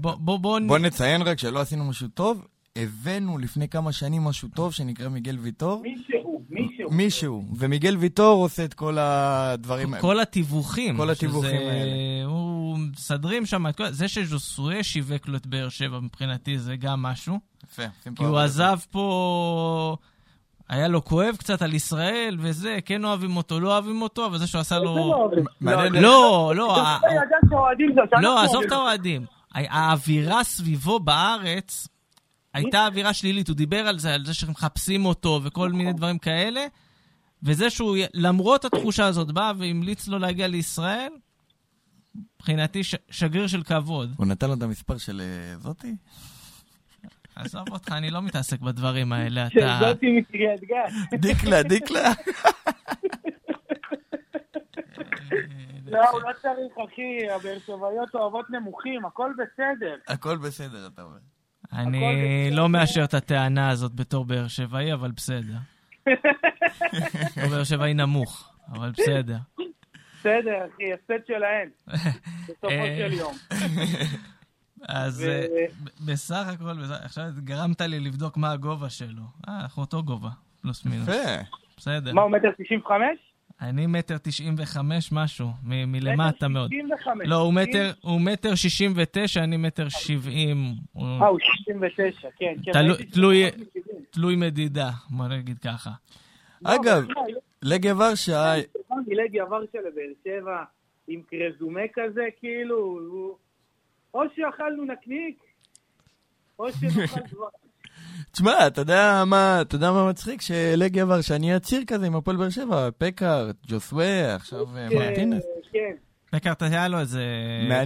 בוא נציין רק שלא עשינו משהו טוב, הבאנו לפני כמה שנים משהו טוב שנקרא מיגל ויטור. מישהו, מישהו. מישהו, ומיגל ויטור עושה את כל הדברים האלה. כל התיווכים. כל התיווכים שזה- האלה. הוא מסדרים שם את כל... זה שז'וסואה שיווק לו את באר שבע מבחינתי זה גם משהו. יפה, כי הוא. עזב פה... היה לו כואב קצת על ישראל וזה, כן אוהבים אותו, לא אוהבים אותו, אבל זה שהוא עשה לא לו... לא, לא. שאנחנו לא, עזוב. את האוהדים. האווירה סביבו בארץ הייתה אווירה שלילית, הוא דיבר על זה, על זה שמחפשים אותו וכל מיני דברים כאלה, וזה שהוא, למרות התחושה הזאת, בא והמליץ לו להגיע לישראל, מבחינתי ש- שגריר של כבוד. הוא נתן לו את המספר של אה, זאתי? עזוב אותך, אני לא מתעסק בדברים האלה, אתה... שזאתי מקריית גת. דיקלה, דיקלה. *laughs* לא, הוא לא צריך, אחי, הבאר שבעיות אוהבות נמוכים, הכל בסדר. הכל בסדר, אתה אומר. אני לא מאשר את הטענה הזאת בתור באר שבעי, אבל בסדר. *laughs* בתור באר שבעי נמוך, אבל בסדר. בסדר, אחי, הפסד שלהם. *laughs* בסופו אה, של יום. *laughs* אז אה, בסך הכל, עכשיו גרמת לי לבדוק מה הגובה שלו. אה, אנחנו אותו גובה, פלוס מינוס. יפה. בסדר. מה, הוא מטר תשעים וחמש? אני מטר תשעים וחמש משהו, מ- מלמטה מאוד. שישים וחמש. לא, הוא מטר, הוא מטר שישים ותשע, אני מטר שבעים. אה, הוא שישים ותשע, כן. כן, תלוי-. תלוי מדידה, בוא נגיד ככה. לא, אגב, לא, לגיה ורשה, מילגי עבר של באר שבע עם קרזומה כזה, כאילו. או שאכלנו נקניק, או שנאכל *laughs* דבר. תשמע, אתה יודע מה, אתה יודע מה מצחיק? שלגיה ורשה נהיה ציר כזה עם הפועל באר שבע, פקארט, ג'וסווה, עכשיו אה, מרטינס. כן. פקארט היה לו איזה.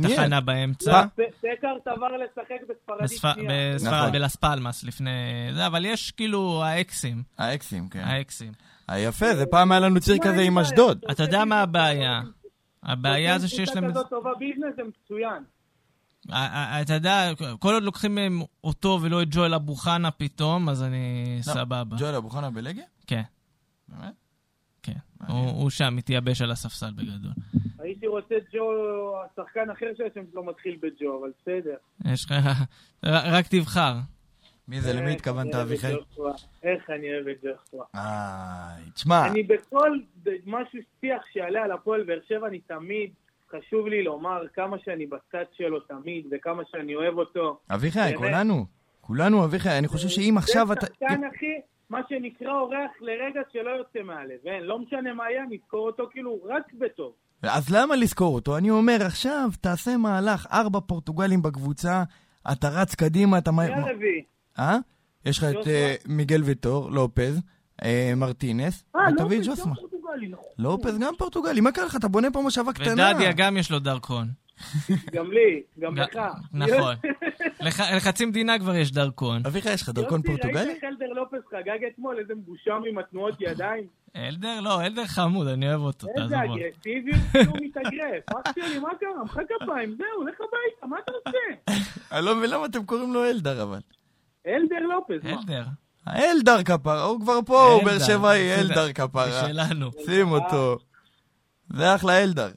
תחנה באמצע. פקארט עבר לשחק בספרדית בספ- שנייה. בספרד, נכון. בלס פלמאס לפני זה, אבל יש כאילו האקסים, האקסים, כן. האקסים. היפה, זה פעם היה לנו ציר כזה עם אשדוד. אתה יודע מה הבעיה? הבעיה זה שיש להם... קבוצה כזאת טובה ביזנס, זה מצוין. אתה יודע, כל עוד לוקחים מהם אותו ולא את ג'ואל אבו חנה פתאום, אז אני לא, סבבה. ג'ואל אבו חנה בלגיה? כן, באמת? כן. הוא שם, מתייבש על הספסל בגדול. הייתי רוצה ג'ו, השחקן אחר שהשם שלו מתחיל בג'ו, אבל בסדר. יש לך... רק תבחר. מי זה, למי איך התכוונת, אביחי? איך אני אוהב את ג'וסווה. איי, תשמע, אני בכל משהו, שיח שיעלה על הפועל באר שבע, אני תמיד, חשוב לי לומר כמה שאני בצד שלו תמיד, וכמה שאני אוהב אותו. אביחי. כולנו, כולנו, אביחי, אני חושב שאם עכשיו אתה... זה שחקן, אחי, מה שנקרא אורח לרגע שלא יוצא מהלב, אין, לא משנה מה היה, נזכור אותו כאילו רק בטוב. אז למה לזכור אותו? אני אומר, עכשיו תעשה מהלך, ארבע פורטוגלים בקבוצה, אתה רץ קדימה, אתה... מי הרביעי? אה? יש לך את. אה, מיגל ויטור, לופז, אה, מרטינס, אה, ותביא את ג'וסמה. פורטוגלי, נכון. לופז גם פורטוגלי, מה קרה לך? אתה בונה פה מושבה קטנה. ודדיה גם יש לו דרכון. גם לי, גם לך. נכון. לח- לחצי מדינה כבר יש דרכון. אביחי, יש לך דרכון יוסי, פורטוגלי? ראית איך אלדר לופס חגג אתמול? איזה מבושם עם התנועות ידיים? אלדר? לא, אלדר חמוד, אני אוהב אותו, איזה תעזוב אותו. אגרסיביות, הוא מתאגרף. אח שלי, מה קרה? מחא כפיים, זהו, לך הביתה, מה אתה עושה? אני לא מבין למה אתם קוראים לו אלדר, אבל. אלדר לופס, מה? אלדר. האלדר כפרה, הוא כבר פה, הוא באר אלדר, שבעי. אלדר זה כפרה. שלנו. שים אותו. זה אחלה אלדר.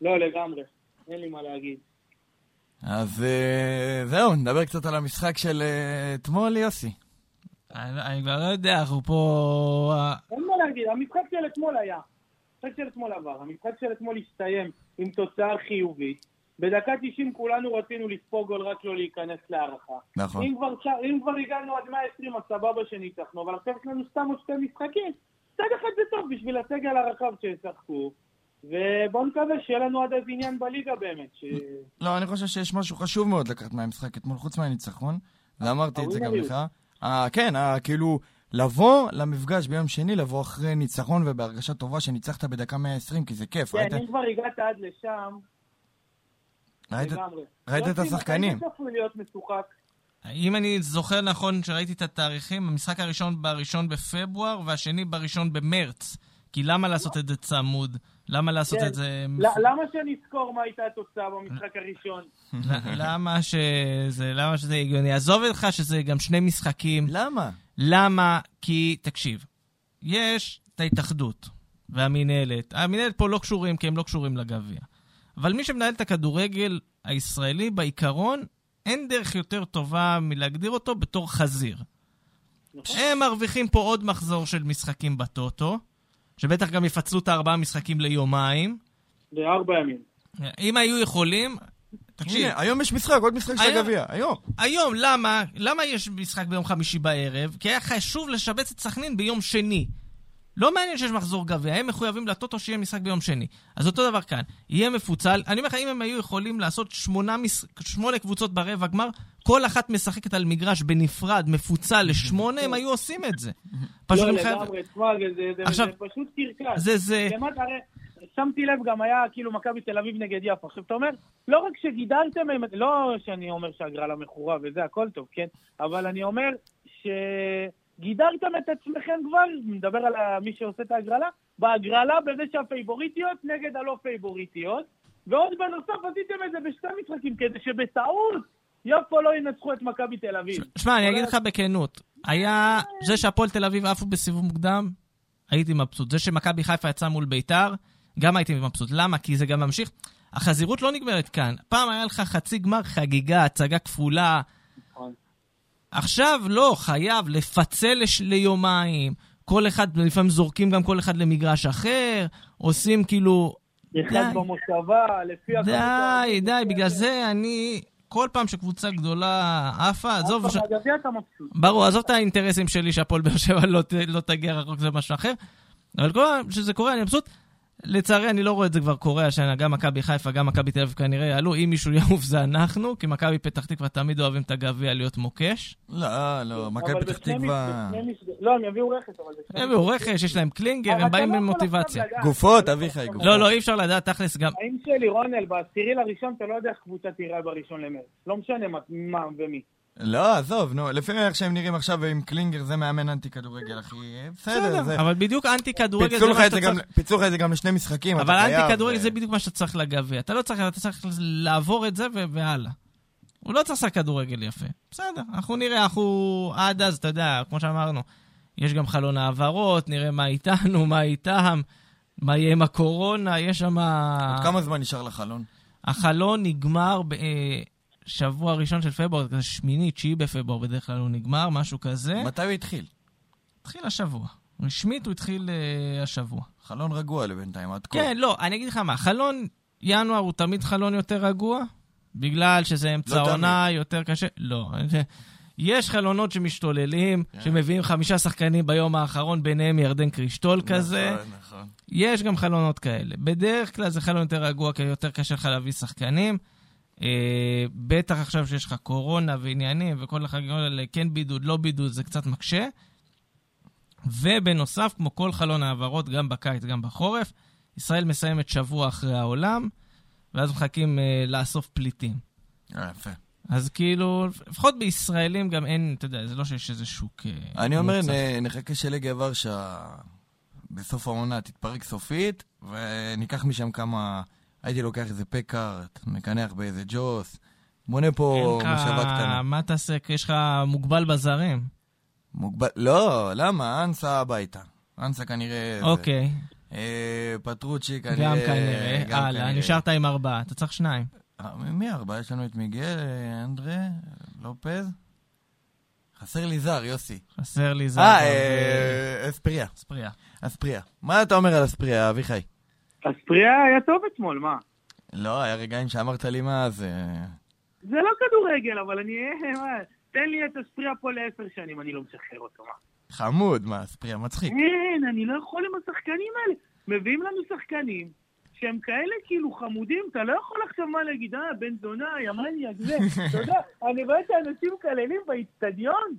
לא, לגמרי. אין לי מה להגיד. אז אה, זהו, נדבר קצת על המשחק של אה, אתמול, יוסי. אני אני כבר לא יודע, אנחנו פה... אה, אין מה להגיד, המשחק של אתמול היה. המשחק של אתמול עבר. המשחק של אתמול הסתיים עם תוצאה חיובית. בדקה 90 כולנו רצינו לספוג גול רק לא להיכנס להערכה. נכון. אם כבר, אם כבר הגענו עד 120 אז סבבה שניצחנו, אבל עכשיו יש לנו סתם עוד שתי משחקים. מצד אחד זה טוב בשביל הסגל הרחב שישחקו, ובואו נקווה שיהיה לנו עד אז עניין בליגה באמת. ש... לא, אני חושב שיש משהו חשוב מאוד לקחת מהמשחק אתמול, חוץ מהניצחון, ואמרתי את זה גם. לך. כן, כאילו, לבוא למפגש ביום שני, לבוא אחרי ניצחון ובהרגשה טובה שניצחת בדקה 120, כי זה כיף. כן, אם כבר הגעת עד לשם, ראית- את השחקנים. אם אני זוכר נכון שראיתי את התאריכים, המשחק הראשון בראשון בפברואר והשני בראשון במרץ. כי למה לעשות את זה צמוד? למה לעשות כן. את זה... למה שנזכור מה הייתה התוצאה במשחק הראשון? למה שזה... למה שזה הגיוני? עזוב אותך שזה גם שני משחקים. למה? למה? כי, תקשיב, יש את ההתאחדות והמינהלת. המינהלת פה לא קשורים כי הם לא קשורים לגביע. אבל מי שמנהל את הכדורגל הישראלי, בעיקרון, אין דרך יותר טובה מלהגדיר אותו בתור חזיר. נכון. הם מרוויחים פה עוד מחזור של משחקים בטוטו, שבטח גם יפצלו את הארבעה משחקים ליומיים. בארבע ימים. אם היו יכולים, תקשיב, הנה, היום יש משחק, עוד משחק של הגביע, היום. היום, למה? למה יש משחק ביום חמישי בערב? כי היה חשוב לשבץ את סכנין ביום שני. לא מעניין שיש מחזור גביע, הם מחויבים לטוטו שיהיה משחק ביום שני. אז אותו דבר כאן, יהיה מפוצל. אני אומר לך, אם הם היו יכולים לעשות שמונה, מש... שמונה קבוצות ברבע גמר, כל אחת משחקת על מגרש בנפרד, מפוצל לשמונה, הם היו עושים את זה. פשוט לא, חייב... לגמרי, תשמע, זה- עכשיו- זה פשוט קרקס. זה זה... באמת, הרי, שמתי לב, גם היה כאילו מכבי תל אביב נגד יפו. עכשיו, אתה אומר, לא רק שגידלתם, לא שאני אומר שהגרלה מכורה וזה, הכל טוב, כן? אבל אני אומר שגידלתם את עצמכם כבר, מדבר על מי שעושה את ההגרלה, בהגרלה בזה שהפייבוריטיות נגד הלא פייבוריטיות, ועוד בנוסף עשיתם את זה בשתי משחקים, כדי שבטעות יפו לא ינצחו את מכבי תל אביב. שמע, אני אגיד לך בכנות, היה זה שהפועל תל אביב עפו בסיבוב מוקדם, הייתי מבסוט. זה שמכבי חיפה יצא מול ביתר, גם הייתי מבסוט. למה? כי זה גם ממשיך. החזירות לא נגמרת כאן. פעם היה לך חצי גמר חגיגה, הצגה כפולה. עכשיו לא, חייב לפצל לש... ליומיים. כל אחד, לפעמים זורקים גם כל אחד למגרש אחר, עושים כאילו... אחד די. במושבה, לפי... די, הכמות די, האוהדים. בגלל זה אני... כל פעם שקבוצה גדולה עפה, עזוב, ש... אתה מבסוט. ברור, עזוב את האינטרסים שלי שהפועל באר שבע לא, לא תגיע רחוק, זה משהו אחר. אבל כל פעם שזה קורה, אני מבסוט. לצערי, אני לא רואה את זה כבר קורה השנה, גם מכבי חיפה, גם מכבי תל אביב כנראה יעלו. אם מישהו יעוף זה אנחנו, כי מכבי פתח תקווה תמיד אוהבים את הגביע להיות מוקש. לא, לא, מכבי פתח תקווה... לא, הם יביאו רכס, אבל בשני הם יביאו רכש, יש להם קלינגר, הם באים לא עם מוטיבציה. גופות, לא אביחי, יכול גופות. לא, לא, אי אפשר לדעת, תכלס גם... האם שלי, רונל, בעשירי לראשון אתה לא יודע איך קבוצה תיראה בראשון למרץ. לא משנה מה ומי. לא, עזוב, נו, לפי איך שהם נראים עכשיו עם קלינגר, זה מאמן אנטי כדורגל, אחי. בסדר, זה... אבל בדיוק אנטי כדורגל זה מה שאתה צריך... פיצלו לך את זה גם לשני משחקים, אבל אנטי כדורגל אה, זה בדיוק מה שאתה צריך לגביע. אתה לא צריך, אתה צריך לעבור את זה והלאה. הוא לא צריך לעשות כדורגל יפה. בסדר, אנחנו נראה, אנחנו עד אז, אתה יודע, כמו שאמרנו, יש גם חלון העברות, נראה מה איתנו, מה איתם, מה יהיה עם הקורונה, יש שם... עוד כמה זמן נשאר לחלון? החלון נגמר בשבוע הראשון של פברואר, כזה שמיני, תשיעי בפברואר בדרך כלל הוא נגמר, משהו כזה. מתי הוא התחיל? התחיל השבוע. רשמית הוא התחיל אה, השבוע. חלון רגוע לבינתיים, עד כה. כן, לא, אני אגיד לך מה, חלון ינואר הוא תמיד חלון יותר רגוע, בגלל שזה אמצע לא עונה יותר קשה. לא, זה- יש חלונות שמשתוללים, כן. שמביאים חמישה שחקנים ביום האחרון, ביניהם ירדן קרישטול כזה. נכון, נכון. יש גם חלונות כאלה. בדרך כלל זה חלון יותר רגוע, כי יותר קשה לך להביא שחקנים. אה, בטח עכשיו שיש לך קורונה ועניינים, וכל החגיגות האלה, כן בידוד, לא בידוד, זה קצת מקשה. ובנוסף, כמו כל חלון העברות, גם בקיץ, גם בחורף, ישראל מסיימת שבוע אחרי העולם, ואז מחכים אה, לאסוף פליטים. אה, יפה. אז כאילו, לפחות בישראלים גם אין, אתה יודע, זה לא שיש איזה שוק אה, אני אומר. נ- נחכה שלגיה ורשה בסוף העונה תתפרק סופית, וניקח משם כמה... הייתי לוקח איזה פקארט, מקנח באיזה ג'וס, בונה פה אין לך- משאבה קטנה. מה תעשה? יש לך מוגבל בזרים. מוגבל... לא, למה? אנסה הביתה. אנסה כנראה... אוקיי, אה, פטרוצ'י כנראה... גם כנראה. גם הלאה, כנראה. נשארת עם ארבעה, אתה צריך שניים. אה, מי ארבעה? יש לנו את מיגל, אנדרה, לופז. חסר לי זר, יוסי. חסר לי זה. אה, גם, אה, אספריה. ספריה. אספריה. מה אתה אומר על אספריה, אביחי? אספריה היה טוב אתמול, מה? לא, היה רגעים שאמרת לי מה זה... זה לא כדורגל, אבל אני... מה, תן לי את אספריה פה לעשר שנים, אני לא משחרר אותו, מה? חמוד, מה, אספריה מצחיק. אין, אני לא יכול עם השחקנים האלה. מביאים לנו שחקנים שהם כאלה כאילו חמודים, אתה לא יכול עכשיו מה להגיד, אה, בן זונה, ימניאק, זה. *laughs* אתה יודע, אני רואה את האנשים מקללים באיצטדיון,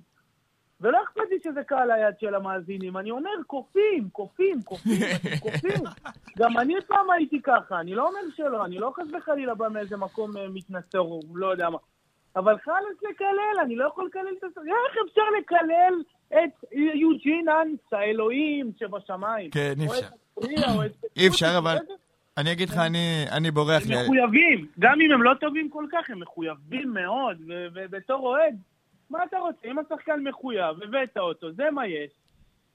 ולא אכפת לי שזה קהל היד של המאזינים. אני אומר, קופים, קופים, קופים, *laughs* קופים. גם אני פעם הייתי ככה, אני לא אומר שלא, אני לא חס וחלילה בא מאיזה מקום אה, או לא יודע מה. אבל חלאס לקלל, אני לא יכול לקלל את הס... איך אפשר לקלל את יוג'ין אנס, האלוהים שבשמיים? כן, אי אפשר. אי אפשר, אבל- אני אגיד לך, אני, אני בורח הם. מחויבים, גם אם הם לא טובים כל כך, הם מחויבים מאוד, ובתור אוהד, מה אתה רוצה? אם השחקן מחויב, הבאת אותו, זה מה יש.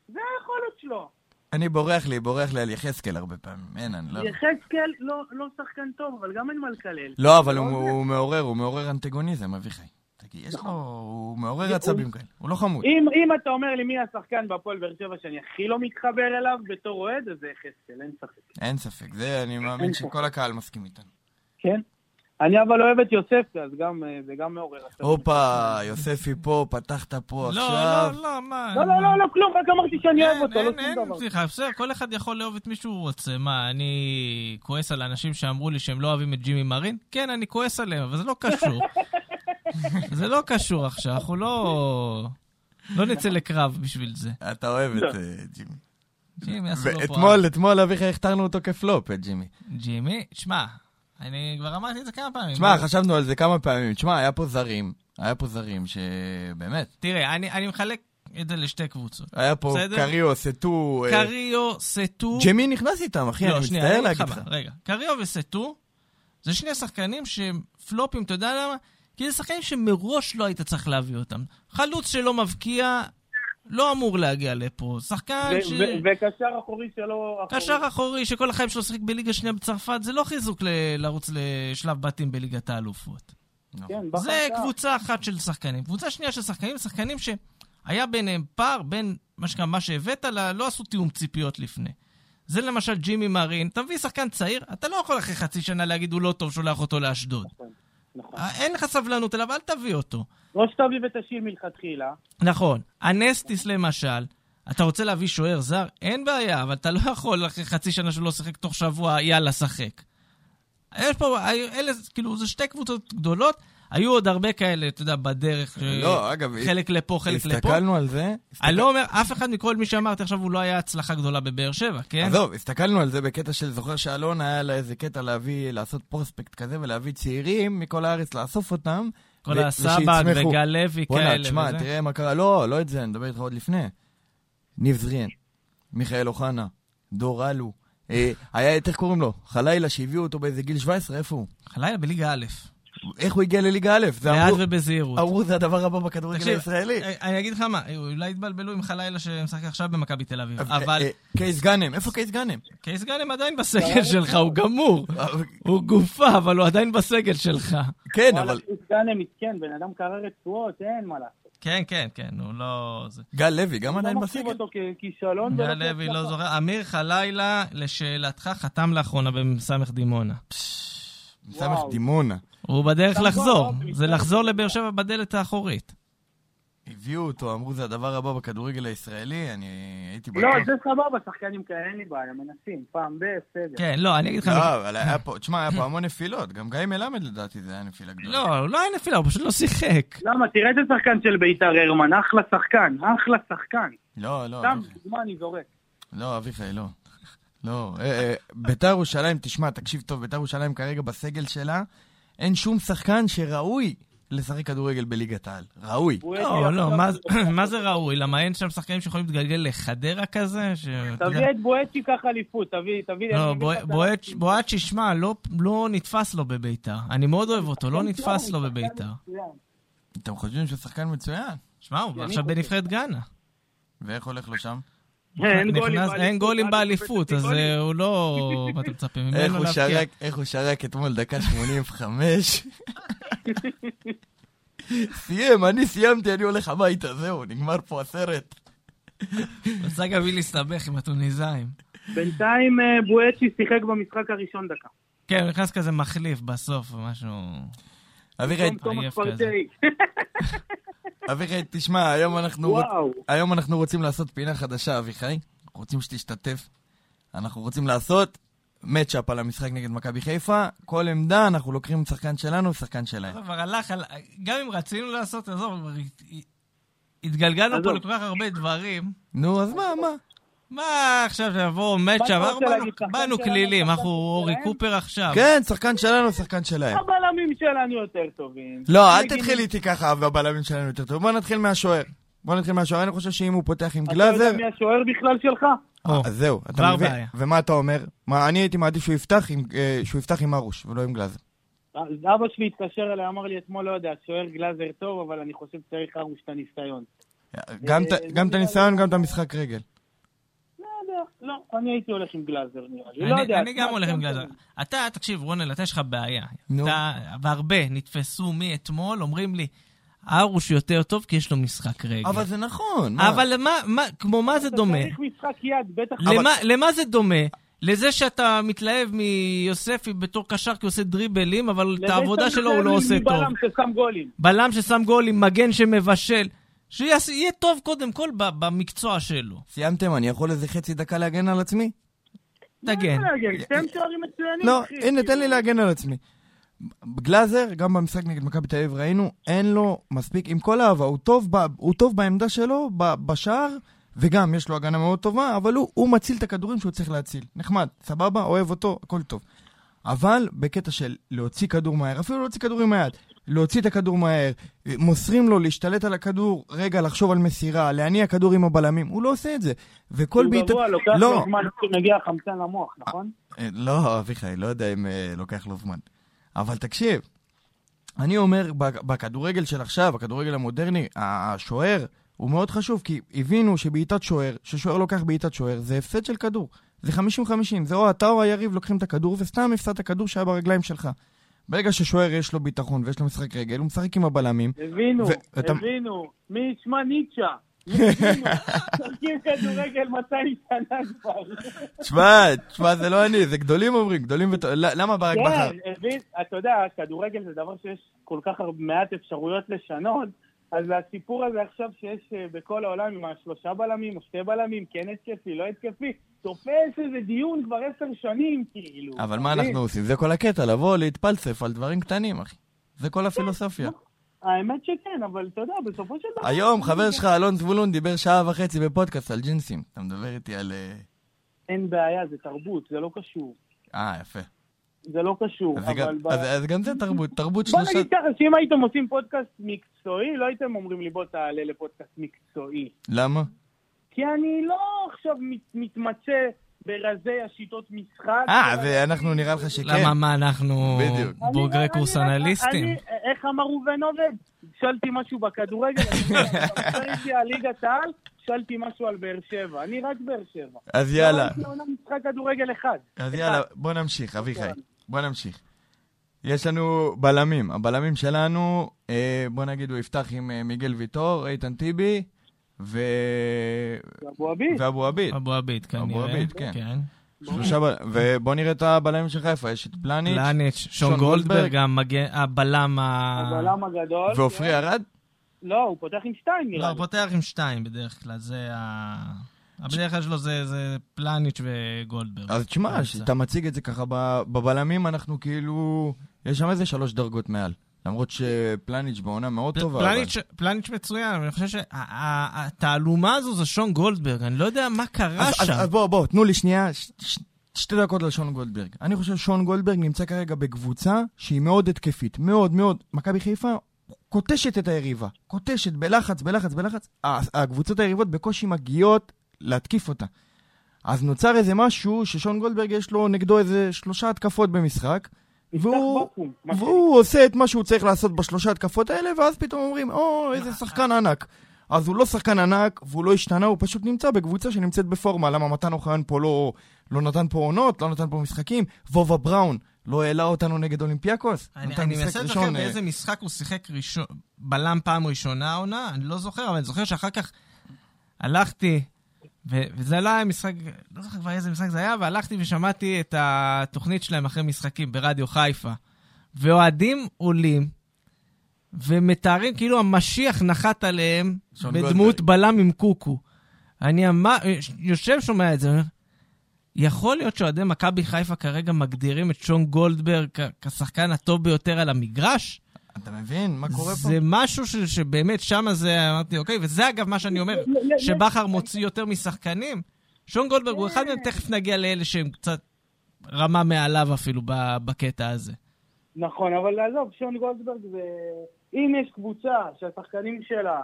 זה היכולת שלו. אני בורח לי, בורח לי על יחזקאל הרבה פעמים. אין, אני לא... יחזקאל לא, לא שחקן טוב, אבל גם אין מה לקלל. לא, אבל הוא, זה. הוא מעורר, הוא מעורר אנטגוניזם, אביחי. תגיד, יש לו... הוא מעורר הוא- עצבים כאלה. הוא לא חמוד. אם, אם אתה אומר לי מי השחקן בהפועל באר שבע שאני הכי לא מתחבר אליו בתור אוהד, אז זה יחזקאל, אין ספק. אין ספק. זה, אני מאמין שכל הקהל מסכים איתנו. כן? אני אבל אוהב את יוסף, אז גם, אה, זה גם מעורר. הופה, יוספי פה, פתחת פה לא, עכשיו. לא, לא, מה... לא, לא, לא, לא, כלום, רק אמרתי שאני אוהב אין, אותו, לא אין, שום אין, דבר. סליחה, בסדר, כל אחד יכול לאהוב את מי שהוא רוצה. מה, אני כועס על אנשים שאמרו לי שהם לא אוהבים את ג'ימי מרין? כן, אני כועס עליהם, אבל זה לא קשור. *laughs* זה לא קשור עכשיו, אנחנו לא... לא נצא לקרב בשביל זה. אתה אוהב לא. את אה, ג'ימי. ג'ימי עשו לו פה... ואתמול, אתמול, אביחי, הכתרנו אותו כפלופ, את ג'ימי. ג'ימי, שמע, אני כבר אמרתי את זה כמה פעמים. תשמע, חשבנו על זה כמה פעמים. תשמע, היה פה זרים, היה פה זרים שבאמת, תראה, אני אני מחלק את זה לשתי קבוצות. היה פה בסדר. קריו, סטו, אה, קריו, סטו... ג'ימי נכנס איתם, אחי, אני לא, שנייה, מצטער אני אגיד להגיד לך רגע, קריו וסטו, זה שני שחקנים שהם פלופים, אתה יודע למה? כי זה שחקנים שמראש לא היית צריך להביא אותם. חלוץ שלא מבקיע, לא אמור להגיע לפה. שחקן ש... וקשר אחורי. אחורי. קשר אחורי שכל החיים שלו שיחק בליגה שנייה בצרפת, זה לא חיזוק ל- לרוץ לשלב בתים בליגת האלופות. כן, זה בחרת. קבוצה אחת של שחקנים. קבוצה שנייה של שחקנים, שחקנים שהיה ביניהם פער בין מה שנקרא, מה שהבאת, ל- לא עשו תיאום ציפיות לפני. זה למשל ג'ימי מרין, אתה מביא שחקן צעיר, אתה לא יכול אחרי חצי שנה להגיד הוא לא טוב, שולח אותו לאשדוד. נכון. אה, אין לך סבלנות אליו, אל תביא אותו. או שתביא ותשאיר מלכתחילה. נכון. הנסטיס למשל, אתה רוצה להביא שוער זר? אין בעיה, אבל אתה לא יכול אחרי חצי שנה שהוא לא שיחק תוך שבוע, יאללה, שחק. יש פה, אלה, כאילו, זה שתי קבוצות גדולות, היו עוד הרבה כאלה, אתה יודע, בדרך. לא, אגב, חלק לפה, חלק לפה. הסתכלנו על זה. אני לא אומר, אף אחד מכל מי שאמרתי עכשיו, הוא לא היה הצלחה גדולה בבאר שבע, כן? עזוב, הסתכלנו על זה בקטע של, זוכר שאלון היה לה איזה קטע להביא, לעשות פרוספקט כזה ולהביא צעירים מכל הארץ, לאסוף אותם. כל הסבג. וגל לוי כאלה תשמע, וזה. תראה מה קרה, לא, לא את זה, אני מדבר איתך עוד לפני. ניב זריאן, מיכאל אוחנה, דור אלו. אה, היה, איך קוראים לו? חלילה שהביאו אותו באיזה גיל 17, איפה הוא? חלילה בליגה א', איך הוא הגיע לליגה א'? זה לאט אמרו- ובזהירות. אמרו זה הדבר הבא בכדורגל הישראלי. אה, אני אגיד לך מה, אולי התבלבלו עם חלילה שמשחק עכשיו במכבי תל אביב, אה, אבל אה, קייס גאנם, איפה קייס גאנם? קייס גאנם עדיין בסגל שלך, הוא גמור. אה, הוא גופה, אבל הוא עדיין בסגל שלך. כן, אבל קריס גאנם מסכן, בן אדם קרר רצועות, אין מה לעשות. כן, כן, כן, הוא לא... זה. גל לוי גם לא עדיין מחשיב בסגל? אותו ככישלון. גל לוי לא. זוכר. אמיר חלילה, לשאלתך, חתם לאחרונה במסמך דימונה. סמך וואו. דימונה. הוא בדרך לחזור. זה לחזור לבאר שבע בדלת האחורית. הביאו אותו, אמרו זה הדבר הבא בכדורגל הישראלי, אני הייתי בטוח. לא, זה סבבה, שחקנים כאלה, אין לי בעיה, מנסים, פעם ב... בסדר. כן, לא, אני אגיד לך... לא, אבל היה פה, תשמע, היה פה המון נפילות, גם גיא מלמד לדעתי זה היה נפילה גדולה. לא, לא היה נפילה, הוא פשוט לא שיחק. למה? תראה איזה שחקן של בית"ר הרמן, אחלה שחקן, אחלה שחקן. לא, לא, סתם, אביחי. דוגמה אני זורק. לא, אביחי, לא. לא, אה, אה, ביתר ירושלים, תשמע, תקשיב טוב, ביתר ירושלים כרגע בסגל שלה, אין שום שחקן שראוי לשחק כדורגל בליגת העל. ראוי. לא, לא, *laughs* מה- זה ראוי? למה אין שם שחקנים שיכולים להתגלגל לחדרה כזה? תביא את בואצ'י ככה אליפות, תביא, תביא... לא, אני בוא- אגיד לך בואץ'- את בואץ', שמע, לא- לא נתפס לו בביתר. אני מאוד אוהב אותו, לא נתפס לו בביתר. אתם חושבים שהוא שחקן מצוין? שמע, הוא עכשיו. בנבחרת גאנה. ואיך הולך לו שם? אין גולים נכנס- אין גולים באליפות, אז אה, הוא לא... מה אתה מצפה ממנו איך הוא להבקיע? שרק, איך הוא שרק אתמול דקה 85. *laughs* סיים, אני סיימתי, אני הולך הביתה, זהו, נגמר פה הסרט. רצה גם מי להסתבך עם הטוניסאים. בינתיים אה, בואצ'י שיחק במשחק הראשון דקה. כן, הוא נכנס כזה מחליף בסוף, משהו... תומאס עייף פרטי. אביחי, תשמע, היום אנחנו, רוצ... היום אנחנו רוצים לעשות פינה חדשה, אביחי. אנחנו רוצים שתשתתף. אנחנו רוצים לעשות מצ'אפ על המשחק נגד מכבי חיפה. כל עמדה, אנחנו לוקחים שחקן שלנו, שחקן שלהם. כבר הלך, על- גם אם רצינו לעשות, עזוב, התגלגלנו פה. לכל כך הרבה דברים. נו, אז מה, מה? מה עכשיו יבוא מצ'אפ? באנו- כלילים, אנחנו אורי? קופר עכשיו. כן, שחקן שלנו, שחקן שלהם. הבלמים שלנו יותר טובים. לא, אל. תתחיל איתי ככה, והבלמים שלנו יותר טוב. בוא נתחיל מהשוער. בוא נתחיל מהשוער, אני חושב שאם הוא פותח עם אתה גלאזר... יודע מי השוער בכלל שלך? אז זהו, אתה מבין? ומה אתה אומר? מה, אני הייתי מעדיף שהוא יפתח עם, אה, ארוש, ולא עם גלאזר. אבא שלי התקשר אליי, אמר לי אתמול, לא יודע, שוער גלאזר טוב, אבל אני חושב שצריך ארוש את הניסיון. גם את- אה, הניסיון, גם את המשחק רגל. לא לא, אני הייתי הולך עם גלאזר נראה לי. לא אני- יודע. אני גם הולך עם גלאזר. אתה, תקשיב, רונל, אתה יש לך בעיה. נו. אתה, והרבה נתפסו מאתמול, אומרים לי, ארוש יותר טוב כי יש לו משחק רגל. אבל זה נכון. מה? אבל מה, כמו מה זה אתה דומה? צריך משחק יד, בטח. למה, למה זה דומה? לזה שאתה מתלהב מיוספי בתור קשר כי הוא עושה דריבלים, אבל את העבודה שלו הוא לא עושה טוב. מבלם ששם גולים. בלם ששם גולים, מגן שמבשל. שיהיה טוב קודם כל במקצוע שלו. סיימתם? אני יכול איזה חצי דקה להגן על עצמי? תגן. להגן? שתיהם שוערים מצוינים, לא. הנה, תן לי להגן על עצמי. גלאזר, גם במשחק נגד מכבי תל אביב ראינו, אין לו מספיק, עם כל האהבה, הוא טוב, ב, הוא טוב בעמדה שלו, ב, בשער, וגם יש לו הגנה מאוד טובה, אבל הוא, הוא מציל את הכדורים שהוא צריך להציל. נחמד, סבבה, אוהב אותו, הכל טוב. אבל בקטע של להוציא כדור מהר, אפילו להוציא כדורים מהיד, להוציא את הכדור מהר, מוסרים לו להשתלט על הכדור, רגע, לחשוב על מסירה, להניע כדור עם הבלמים, הוא לא עושה את זה. וכל הוא בעיטה... גבוה, לוקח לא, לו זמן שמגיע חמצן למוח, נכון? אה, לא, אביחי, לא יודע אם אה, לוקח לו זמן. אבל תקשיב, אני אומר, בכ- בכדורגל של עכשיו, הכדורגל המודרני, השוער הוא מאוד חשוב, כי הבינו שבעיטת שוער, ששוער לוקח בעיטת שוער, זה הפסד של כדור. זה 50-50, זה או אתה או היריב לוקחים את הכדור, וסתם הפסדת כדור שהיה ברגליים שלך. ברגע ששוער יש לו ביטחון ויש לו משחק רגל, הוא משחק עם הבלמים. הבינו, ואתה- הבינו. מי ישמע ניטשה? *laughs* משחקים כדורגל 200 שנה כבר. תשמע, תשמע, זה לא אני, זה גדולים אומרים, גדולים. ל- למה ברק בכר? כן, הבין, אתה יודע, כדורגל זה דבר שיש כל כך מעט אפשרויות לשנות, אז הסיפור הזה עכשיו שיש אה, בכל העולם עם השלושה בלמים או שתי בלמים, כן התקפי, לא התקפי, תופס איזה דיון כבר עשר שנים, כאילו. אבל מה? אנחנו עושים? זה כל הקטע, לבוא, להתפלסף על דברים קטנים, אחי. זה כל הפילוסופיה. האמת שכן, אבל אתה יודע, בסופו של דבר... היום חבר שלך, אלון זבולון, דיבר שעה וחצי בפודקאסט על ג'ינסים. אתה מדבר איתי על... אה, אין בעיה, זה תרבות, זה לא קשור. אה, יפה. זה לא קשור, אז זה גם- אבל... ב- אז אז גם זה תרבות, תרבות בוא שלושה... נגיד ככה, שאם הייתם עושים פודקאסט מקצועי, לא הייתם אומרים לי בוא תעלה לפודקאסט מקצועי. למה? כי אני לא עכשיו מת, מתמצא ברזי השיטות משחק. אה, ואנחנו נראה לך שכן. למה, מה, אנחנו בדיוק. אני- בוגרי אני- קורס אני- אנליסטים? אני- איך אמר ראובן עובד? שאלתי משהו בכדורגל, אני איתי על ליגת העל, שאלתי משהו על באר שבע. אני רק באר שבע. אז יאללה. לא ראיתי עונה משחק כדורגל אחד. אז אחד. יאללה, בוא נמשיך, אביחי. בוא נמשיך. יש לנו בלמים. הבלמים שלנו, אה, בוא נגיד, הוא יפתח עם אה, מיגל ויטור, איתן טיבי ו... אבו עביד. ואבו עביד. אבו עביד כנראה. אבו עביד, כן. כן. שלושה בל... ובוא נראה את הבלמים של חיפה, יש את פלניץ' פלניץ', שון שון גולדברג. גולדברג, המגן- הבלם ה... הבלם הגדול. ועופרי כן. ארד. לא, הוא פותח עם שתיים לא, נראה הוא לי. פותח עם שתיים בדרך כלל, זה ה... הבדרך כלל שלו זה זה פלניץ' וגולדברג. אז תשמע. כשאתה מציג את זה ככה בבלמים, אנחנו כאילו... יש שם איזה שלוש דרגות מעל. למרות שפלניץ' בעונה מאוד טובה. אבל- פלניץ', פלניץ' מצוין, אני חושב שהתעלומה הזו זה שון גולדברג, אני לא יודע מה קרה אז, אז, שם. אז בוא, בוא, תנו לי שנייה, ש, ש, שתי דקות על שון גולדברג. אני חושב ששון גולדברג נמצא כרגע בקבוצה שהיא מאוד התקפית, מאוד מאוד. מכבי חיפה קוטשת את היריבה, קוטשת בלחץ, בלחץ, בלחץ. הקבוצות היריבות בקושי מגיעות להתקיף אותה. אז נוצר איזה משהו ששון גולדברג יש לו נגדו איזה שלושה התקפות במשחק, והוא, בקו"ם, מה שנקרא. והוא עושה את מה שהוא צריך לעשות בשלושה התקפות האלה, ואז פתאום אומרים, או, איזה שחקן ענק. אז הוא לא שחקן ענק, והוא לא השתנה, הוא פשוט נמצא בקבוצה שנמצאת בפורמה. למה מתן אוחיון פה לא, לא נתן פה עונות, לא נתן פה משחקים? וובה בראון לא העלה אותנו נגד אולימפיאקוס? אני אני מנסה לזכר אה, באיזה משחק הוא שיחק ראשון, בלם פעם ראשונה העונה, אני לא זוכר, אבל אני זוכר שאחר כך הלכתי, ו- וזה לא היה משחק, לא זוכר כבר איזה משחק זה היה, והלכתי ושמעתי את התוכנית שלהם אחרי משחקים ברדיו חיפה. ואוהדים עולים ומתארים כאילו המשיח נחת עליהם בדמות. בלם עם קוקו. אני אמר, יושב שומע את זה, אומר, יכול להיות שאוהדי מכבי חיפה כרגע מגדירים את שון גולדברג כשחקן הטוב ביותר על המגרש? אתה מבין מה קורה פה? זה משהו ש, שבאמת שמה זה, אמרתי, אוקיי, וזה אגב מה שאני אומר, שבכר מוציא יותר משחקנים. שון גולדברג הוא אחד מהם, תכף נגיע לאלה שהם קצת רמה מעליו אפילו ב- בקטע הזה. נכון, אבל עזוב, שון גולדברג זה... אם יש קבוצה שהשחקנים שלה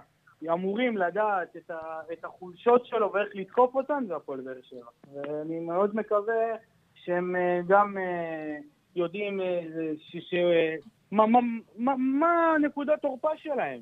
אמורים לדעת את, ה... את החולשות שלו ואיך לתקוף אותן, זה הפועל באר שבע. ואני מאוד מקווה שהם אה, גם אה, יודעים אה, ש... ש... מה, מה, מה, מה נקודת תורפה שלהם.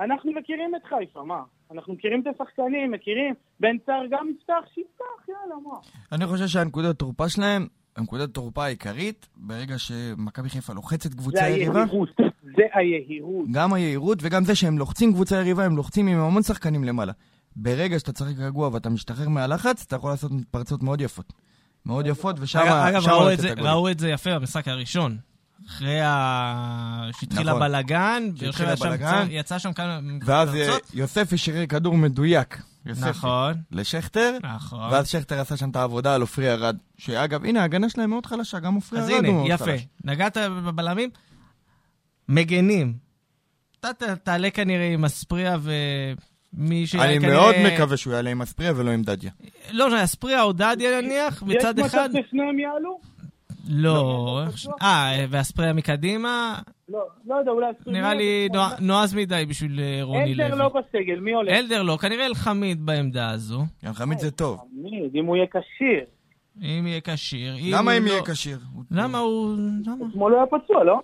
אנחנו מכירים את חיפה, מה? אנחנו מכירים את השחקנים, מכירים, בן סער גם יפתח, שיפתח, יאללה, מה? אני חושב שהנקודת תורפה שלהם, הנקודת תורפה העיקרית, ברגע שמכבי חיפה לוחצת קבוצה יריבה, היהירות, זה היהירות. גם היהירות וגם זה שהם לוחצים קבוצה יריבה, הם לוחצים עם המון שחקנים למעלה. ברגע שאתה צריך רגוע ואתה משתחרר מהלחץ, אתה יכול לעשות מתפרצות מאוד יפות. מאוד יפות, ושם אגב, הגולים. ראו את זה יפה במשחק הראשון. אחרי ה... שהתחיל נכון. הבלגן, שהתחיל שם הבלגן. קצת- יצא שם כמה... ואז אה. יוסף השאיר כדור מדויק. יוסף נכון, לשכטר, נכון. ואז שכטר עשה שם את העבודה על עופרי ארד. שאגב, הנה, ההגנה שלהם מאוד חלשה, גם עופרי אז ארד הוא הנה, מאוד יפה. חלש. נגעת בבלמים? מגנים. אתה ת- תעלה כנראה עם אספריה ומי ש... אני כנראה- מאוד מקווה שהוא יעלה עם אספריה ולא עם דדיה. לא, לא, אספריה או דדיה נניח, מצד יש אחד. מצב ששניהם יעלו? לא. לא, ש- בטוח. אה, ואספריה מקדימה? לא, לא יודע, אולי... נראה לי נוע- נועז מדי בשביל אה, רוני אלדר לוי. לא בסגל, מי הולך? אלדר לא, כנראה אלחמיד בעמדה הזו. גם חמיד זה טוב. אם הוא יהיה כשיר. אם יהיה כשיר. למה אם הוא יהיה לא- כשיר? למה הוא... למה? אתמול הוא היה פצוע, לא?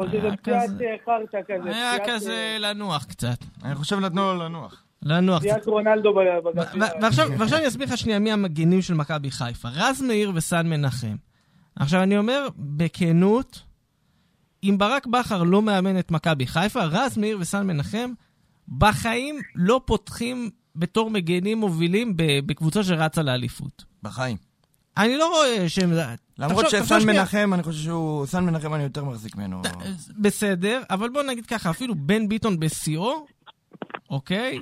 או שזה היה פציעת כזה- אה, חרטא כזה. היה פציעת, כזה לנוח קצת. אני חושב נתנו לו לנוח. לנוח קצת. פציעת רונלדו בגביע. ועכשיו אני אסביר לך שנייה מי המגינים של מכבי חיפה. רז מאיר וסן מנחם. עכשיו אני אומר בכנות, אם ברק בכר לא מאמן את מכבי חיפה, רז מאיר וסן מנחם בחיים לא פותחים בתור מגינים מובילים בקבוצה שרצה לאליפות. בחיים. אני לא רואה שהם... למרות שסן. מנחם, אני חושב שהוא... סן מנחם אני יותר מחזיק ממנו. בסדר, אבל בוא נגיד ככה, אפילו בן ביטון בשיאו, אוקיי?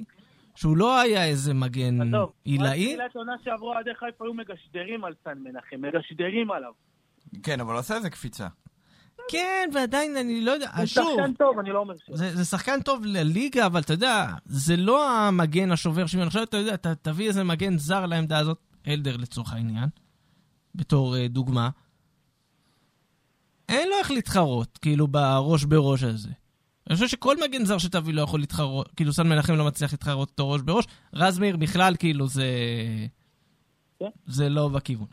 שהוא לא היה איזה מגן עזוב, עילאי. תחילת עונה שעברו אוהדי חיפה היו מגשדרים על סן מנחם, מגשדרים עליו. כן, אבל הוא עשה איזה קפיצה. כן, ועדיין אני לא יודע, שוב, שחקן טוב, אני לא אומר ש... זה, זה שחקן טוב לליגה, אבל אתה יודע, זה לא המגן השובר שוויון. עכשיו אתה יודע, אתה תביא איזה מגן זר לעמדה הזאת, אלדר לצורך העניין, בתור uh, דוגמה. אין לו איך להתחרות, כאילו, בראש בראש הזה. אני חושב שכל מגן זר שתביא לא יכול להתחרות, כאילו סן מנחם לא מצליח להתחרות אותו ראש בראש. רז מאיר בכלל, כאילו, זה... כן. זה לא בכיוון.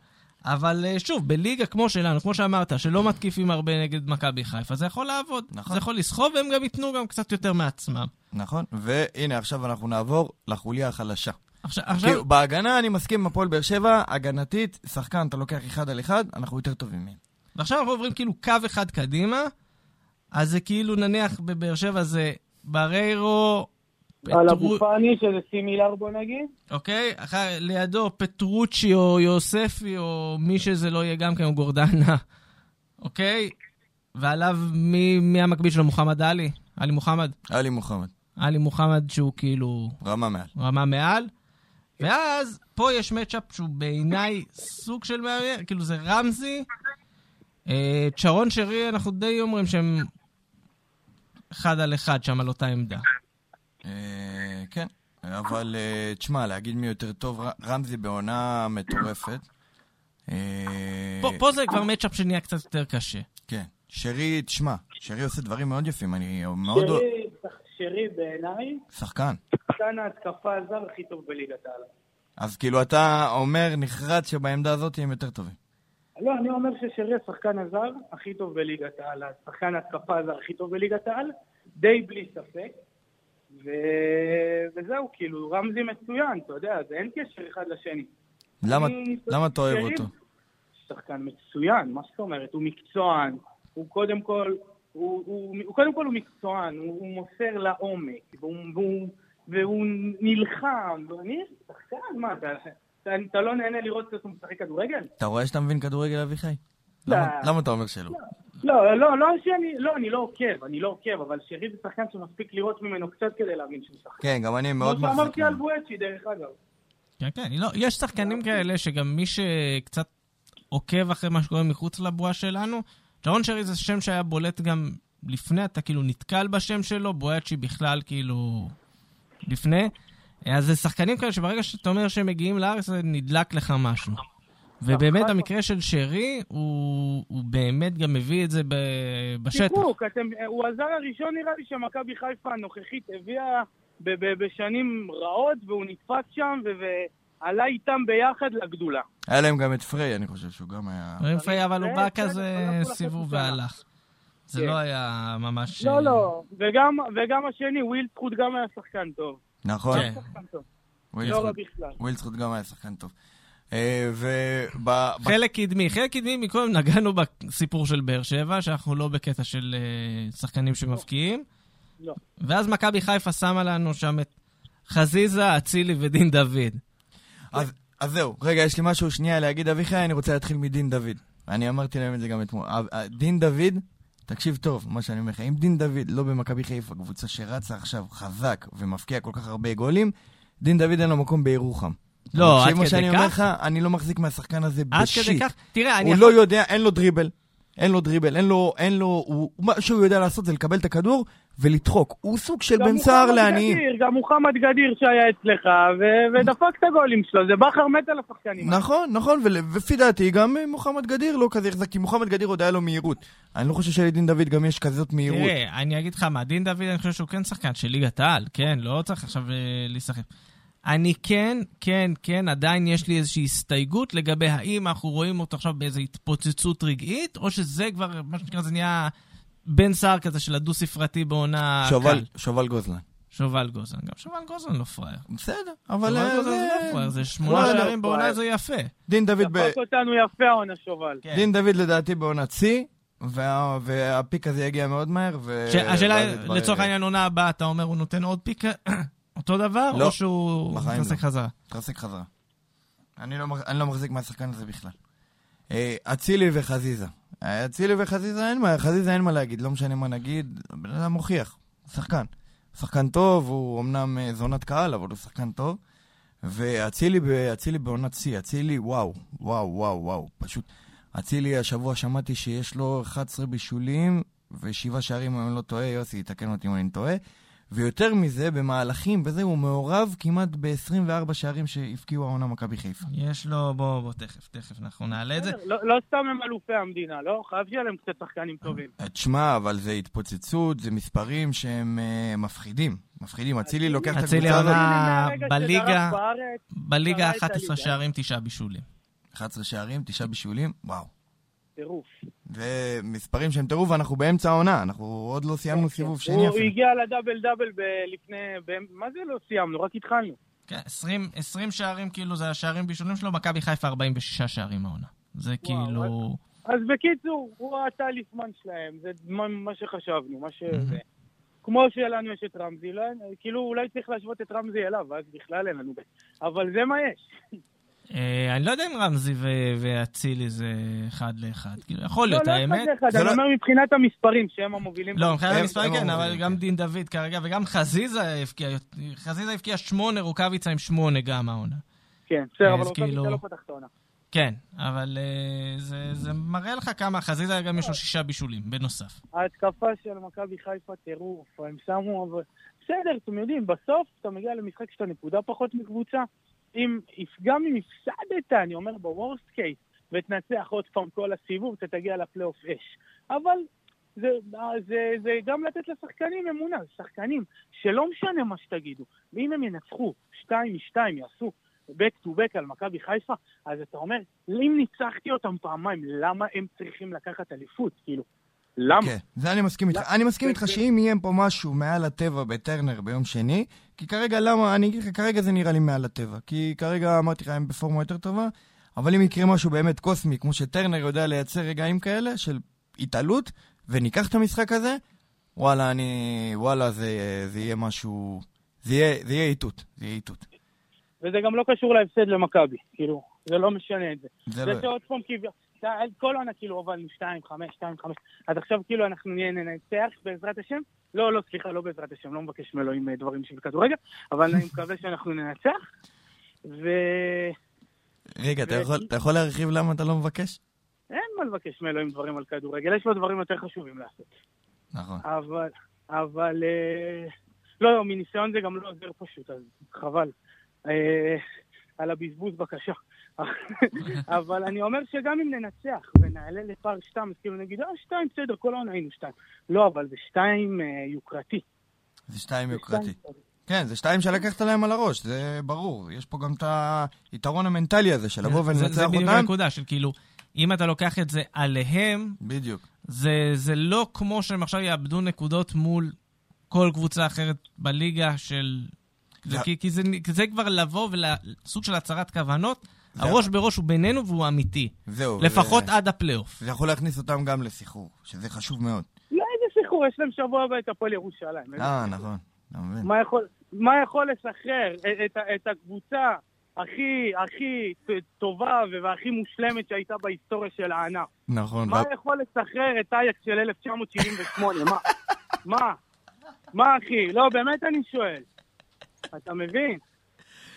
אבל אה, שוב, בליגה כמו שלנו, כמו שאמרת, שלא מתקיפים הרבה נגד מכבי חיפה, זה יכול לעבוד. נכון. זה יכול לסחוב, והם גם ייתנו גם קצת יותר מעצמם. נכון? והנה, עכשיו אנחנו נעבור לחוליה החלשה. עכשיו, עכשיו כאילו, בהגנה אני מסכים עם הפועל באר שבע, הגנתית, שחקן, אתה לוקח אחד על אחד, אנחנו יותר טובים מהם. ועכשיו אנחנו עוברים כאילו קו אחד קדימה, אז זה כאילו נניח בבאר שבע זה בריירו, על אבו פאני, שזה סימילר בוא נגיד. אוקיי? אחר, לידו פטרוצ'י או יוספי או מי שזה לא יהיה גם כן, או גורדנה, אוקיי? ועליו מי, מי המקביל שלו? מוחמד עלי? עלי מוחמד? עלי מוחמד, עלי מוחמד שהוא כאילו רמה מעל. רמה מעל. ואז פה יש מצ'אפ שהוא בעיניי סוג של מעניין, כאילו זה רמזי. אה, צ'רון שרי, אנחנו די אומרים שהם אחד על אחד שם על אותה עמדה. אה, כן, אבל אה, תשמע, להגיד מי יותר טוב, רמזי בעונה מטורפת. אה, פה, זה כבר מצ'אפ שנהיה קצת יותר קשה. כן. שרי, תשמע, שרי עושה דברים מאוד יפים, אני מאוד... שרי בעיניי, שחקן. שחקן ההתקפה הזר הכי טוב בליגת העל. אז כאילו אתה אומר נחרץ שבעמדה הזאת הם יותר טובים. לא, אני אומר ששרי השחקן הזר הכי טוב בליגת העל, השחקן ההתקפה הזר הכי טוב בליגת העל, די בלי ספק. ו... וזהו, כאילו, רמזי מצוין, אתה יודע, זה אין קשר אחד לשני. למה, אני- למה אתה אוהב אותו? שחקן מצוין, מה זאת אומרת? הוא מקצוען, הוא קודם כל, הוא, הוא, הוא קודם כל הוא מקצוען, הוא, הוא מוסר לעומק, והוא, והוא, והוא נלחם, ואני שחקן, מה, אתה, אתה, לא נהנה לראות אותו משחק כדורגל? אתה רואה שאתה מבין כדורגל, אביחי? לא. למה- למה אתה אומר שלא? לא, לא, לא שאני, לא, אני לא עוקב, אני לא עוקב, אבל שרי זה שחקן שמספיק לראות ממנו קצת כדי להבין שהוא שחקן. כן, גם אני כמו מאוד מחזיק שאמרתי על. בואצ'י, דרך אגב. כן, כן, לא, יש שחקנים כאלה שגם מי שקצת עוקב אחרי מה שקורה מחוץ לבועה שלנו, צ'רון שרי זה שם שהיה בולט גם לפני, אתה כאילו נתקל בשם שלו, בואצ'י בכלל כאילו לפני. אז זה שחקנים כאלה שברגע שאתה אומר שהם מגיעים לארץ, זה נדלק לך משהו. ובאמת המקרה של שרי, הוא, הוא באמת גם מביא את זה ב- בשטח. אתם, הוא הזר הראשון נראה לי שמכבי חיפה הנוכחית הביאה ב- ב- בשנים רעות, והוא נדפק שם, ו- ועלה איתם ביחד לגדולה. היה להם גם את פריי, אני חושב שהוא גם היה... רפאי, אבל הוא זה- בא זה- כזה סיבוב. והלך. זה כן. לא היה ממש... לא, לא, וגם, וגם השני, ווילדסחוט גם היה שחקן טוב. נכון? כן. שחקן טוב, וויל לא גם היה שחקן טוב. אה, וב... חלק קדמי. חלק קדמי, מקודם נגענו בסיפור של באר שבע, שאנחנו לא בקטע של אה, שחקנים שמבקיעים. לא. ואז מכבי חיפה שמה לנו שם את חזיזה, אצילי ודין דוד. אז, אז זהו, רגע, יש לי משהו שנייה להגיד, אביחי, אני רוצה להתחיל מדין דוד. אני אמרתי להם את זה גם אתמול. אה, דין דוד, תקשיב טוב, מה שאני אומר לך, אם דין דוד לא במכבי חיפה, קבוצה שרצה עכשיו חזק ומפקיע כל כך הרבה גולים, דין דוד אין לו מקום בירוחם. לא, תקשיב עד מה כדי שאני אומר כך? לך, אני לא מחזיק מהשחקן הזה עד בשיט. כדי כך, תראה, אני הוא. לא יודע, אין לו דריבל. אין לו דריבל, אין לו, אין לו, הוא, מה שהוא יודע לעשות זה לקבל את הכדור ולדחוק. הוא סוג של גם בן סער מוחמד לעניים. גדיר, גם מוחמד גדיר שהיה אצלך, ו- ודפק את הגולים שלו, זה בכר מת על השחקנים. נכון, נכון, ול- ולפי דעתי גם מוחמד גדיר לא כזה החזק, כי מוחמד גדיר עוד היה לו מהירות. אני לא חושב שלדין דוד גם יש כזאת מהירות. תראה, אני אגיד לך מה, דין דוד, אני חושב שהוא כן שחקן של ליגת העל, כן, לא צריך עכשיו אה, להיסחף. אני כן, כן, כן, עדיין יש לי איזושהי הסתייגות לגבי האם אנחנו רואים אותו עכשיו באיזו התפוצצות רגעית, או שזה כבר, מה שנקרא, זה נהיה בן סער כזה של הדו-ספרתי בעונה שובל, קל. שובל גוזלן. שובל גוזן. גם שובל גוזן לא פראייר. בסדר, אבל... שובל אה, גוזן זה לא פראייר, זה שמונה וואלה, שערים בעונה. זה יפה. דין דוד ב... דפק אותנו יפה העונה שובל. כן. דין דוד לדעתי בעונת שיא, וה- והפיק הזה יגיע מאוד מהר, ו... השאלה, לצורך. העניין, עונה הבאה, אתה אומר, הוא נותן עוד פיק אותו דבר, לא, או שהוא מתעסק לא. חזרה? תרסק חזרה. אני לא, אני לא מחזיק מהשחקן הזה בכלל. אה, אצילי וחזיזה. אה, אצילי וחזיזה אין מה, חזיזה אין מה להגיד, לא משנה מה נגיד, הבן אדם מוכיח, שחקן. שחקן טוב, הוא אמנם אה, זונת קהל, אבל הוא שחקן טוב. ואצילי אצילי בעונת שיא, אצילי, וואו, וואו, וואו, וואו, פשוט. אצילי, השבוע שמעתי שיש לו 11 בישולים ושבעה שערים, אם אני לא טועה, יוסי, יתקן אותי אם אני טועה. ויותר מזה, במהלכים, וזה, הוא מעורב כמעט ב-24 שערים שהבקיעו העונה מכבי חיפה. יש לו, בוא, בוא, תכף, תכף, אנחנו נעלה את זה. לא לא סתם הם אלופי המדינה, לא? חייב שיהיה להם קצת שחקנים טובים. אה, תשמע, אבל זה התפוצצות, זה מספרים שהם uh, מפחידים. מפחידים. אצילי לוקח את אצילי הקבוצה הזאת... העונה מהרגע בליגה- בליגה קרא את 11 הליגה. שערים, תשעה בישולים. 11 שערים, 9 בישולים, וואו. טירוף. זה מספרים שהם טירוף, ואנחנו באמצע העונה, אנחנו עוד לא סיימנו סיבוב שני הוא אפילו. הגיע לדאבל דאבל לפני... מה זה לא סיימנו? רק התחלנו. כן, 20, 20 שערים, כאילו, זה השערים בישולים שלו, מכבי חיפה 46 שערים העונה. זה כאילו... אז בקיצור, הוא הטליפמן שלהם, זה מה, מה שחשבנו, מה ש... כמו שלנו יש את רמזי, לא, כאילו אולי צריך להשוות את רמזי אליו, ואז בכלל אין לנו. אבל זה מה יש. אה, אני לא יודע אם רמזי ואצילי זה אחד לאחד. כאילו, יכול לא, להיות, לא האמת. אחד לאחד, אני לא- אומר מבחינת המספרים שהם המובילים. לא, מבחינת המספרים כן, אבל גם כן. דין דוד כרגע, וגם חזיזה הבקיע, חזיזה הבקיע שמונה, רוקאביצה עם שמונה גם העונה. כן, בסדר, אבל רוקאביצה כאילו- לא פתח את העונה. כן, אבל אה, זה, זה מראה לך כמה, חזיזה גם יש לו שישה בישולים, בנוסף. ההתקפה של מכבי חיפה טירוף, הם שמו, אבל... בסדר, אתם יודעים, בסוף אתה מגיע למשחק שאתה נקודה פחות מקבוצה. אם, גם אם הפסדת, אני אומר בוורסט קייס, ותנצח עוד פעם כל הסיבוב, אתה תגיע לפלייאוף אש. אבל זה, זה, זה גם לתת לשחקנים אמונה, זה שחקנים שלא משנה מה שתגידו, ואם הם ינצחו שתיים משתיים, יעשו back to back על מכבי חיפה, אז אתה אומר, אם ניצחתי אותם פעמיים, למה הם צריכים לקחת אליפות? כאילו, למה? כן, זה אני מסכים איתך. אני מסכים איתך שאם יהיה פה משהו מעל הטבע בטרנר ביום שני, כי כרגע, למה, אני אגיד לך, כרגע זה נראה לי מעל הטבע. כי כרגע, אמרתי לך, הם בפורמה יותר טובה, אבל אם יקרה משהו באמת קוסמי, כמו שטרנר יודע לייצר רגעים כאלה של התעלות, וניקח את המשחק הזה, וואלה, אני... וואלה, זה, זה יהיה משהו... זה יהיה, זה יהיה איתות. זה יהיה איתות. וזה גם לא קשור להפסד למכבי, כאילו, זה לא משנה את זה. זה זה לא... שעוד פעם כביכול, כל עונה כאילו הובלנו 2, 5, 2, 5, אז עכשיו כאילו אנחנו נהיה ננצח בעזרת השם? לא, לא, סליחה, לא בעזרת השם, לא מבקש מאלוהים אה, דברים של כדורגל, אבל אני מקווה שאנחנו ננצח, ואין רגע, אתה ו- יכול, אתה יכול להרחיב למה אתה לא מבקש? מה לבקש מאלוהים דברים על כדורגל, יש לו דברים יותר חשובים לעשות. נכון. אבל, אבל, אה, לא, לא, מניסיון זה גם לא עוזר פשוט, אז חבל. אה, על הבזבוז בקשה. *laughs* אבל אני אומר שגם אם ננצח ונעלה לפער שתיים, אז כאילו נגיד, אה, שתיים, בסדר, כל העונה היינו שתיים. לא, אבל זה שתיים אה, יוקרתי. זה שתיים זה יוקרתי. כן, זה שתיים שלקחת להם על הראש, זה ברור. יש פה גם את היתרון המנטלי הזה של לבוא זה- זה ולנצח בדיוק אותם. הנקודה של כאילו, אם אתה לוקח את זה עליהם, בדיוק. זה, זה לא כמו שהם עכשיו יאבדו נקודות מול כל קבוצה אחרת בליגה של... זה, זה- כי, כי, זה, זה כבר לבוא ולסוג של הצהרת כוונות, זה- הראש בראש הוא בינינו והוא אמיתי. זהו. לפחות זה, עד הפלייאוף. זה יכול להכניס אותם גם לסחרור, שזה חשוב מאוד. לא, איזה סחרור, יש להם שבוע הבא את הפועל ירושלים. אה. נכון. אתה מבין? מה יכול, מה יכול לשחרר את, את, את הקבוצה הכי, הכי טובה והכי מושלמת שהייתה בהיסטוריה של הענף? נכון. מה ו- יכול לשחרר את אייקס של 1978? מה? מה? מה, אחי? לא, באמת אני שואל. אתה מבין?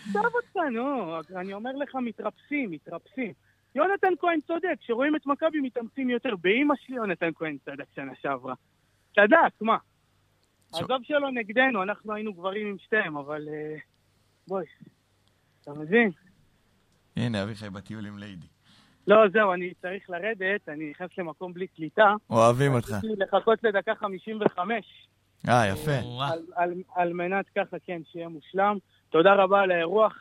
עזוב אותך, נו. אני אומר לך, מתרפסים, מתרפסים. יונתן כהן צודק, כשרואים את מכבי מתאמצים יותר. באימא שלי יונתן כהן צדק שנה שעברה. צדק, מה? עזוב שלא נגדנו, אנחנו היינו גברים עם שתיהם, אבל... אה, בואי, אתה מבין? הנה, אביחי בטיול עם ליידי. לא, זהו, אני צריך לרדת, אני נכנס למקום בלי קליטה. אוהבים אותך. רציתי לחכות לדקה 55. אה, יפה. וואו. על, על, על מנת ככה, כן, שיהיה מושלם. תודה רבה על האירוח.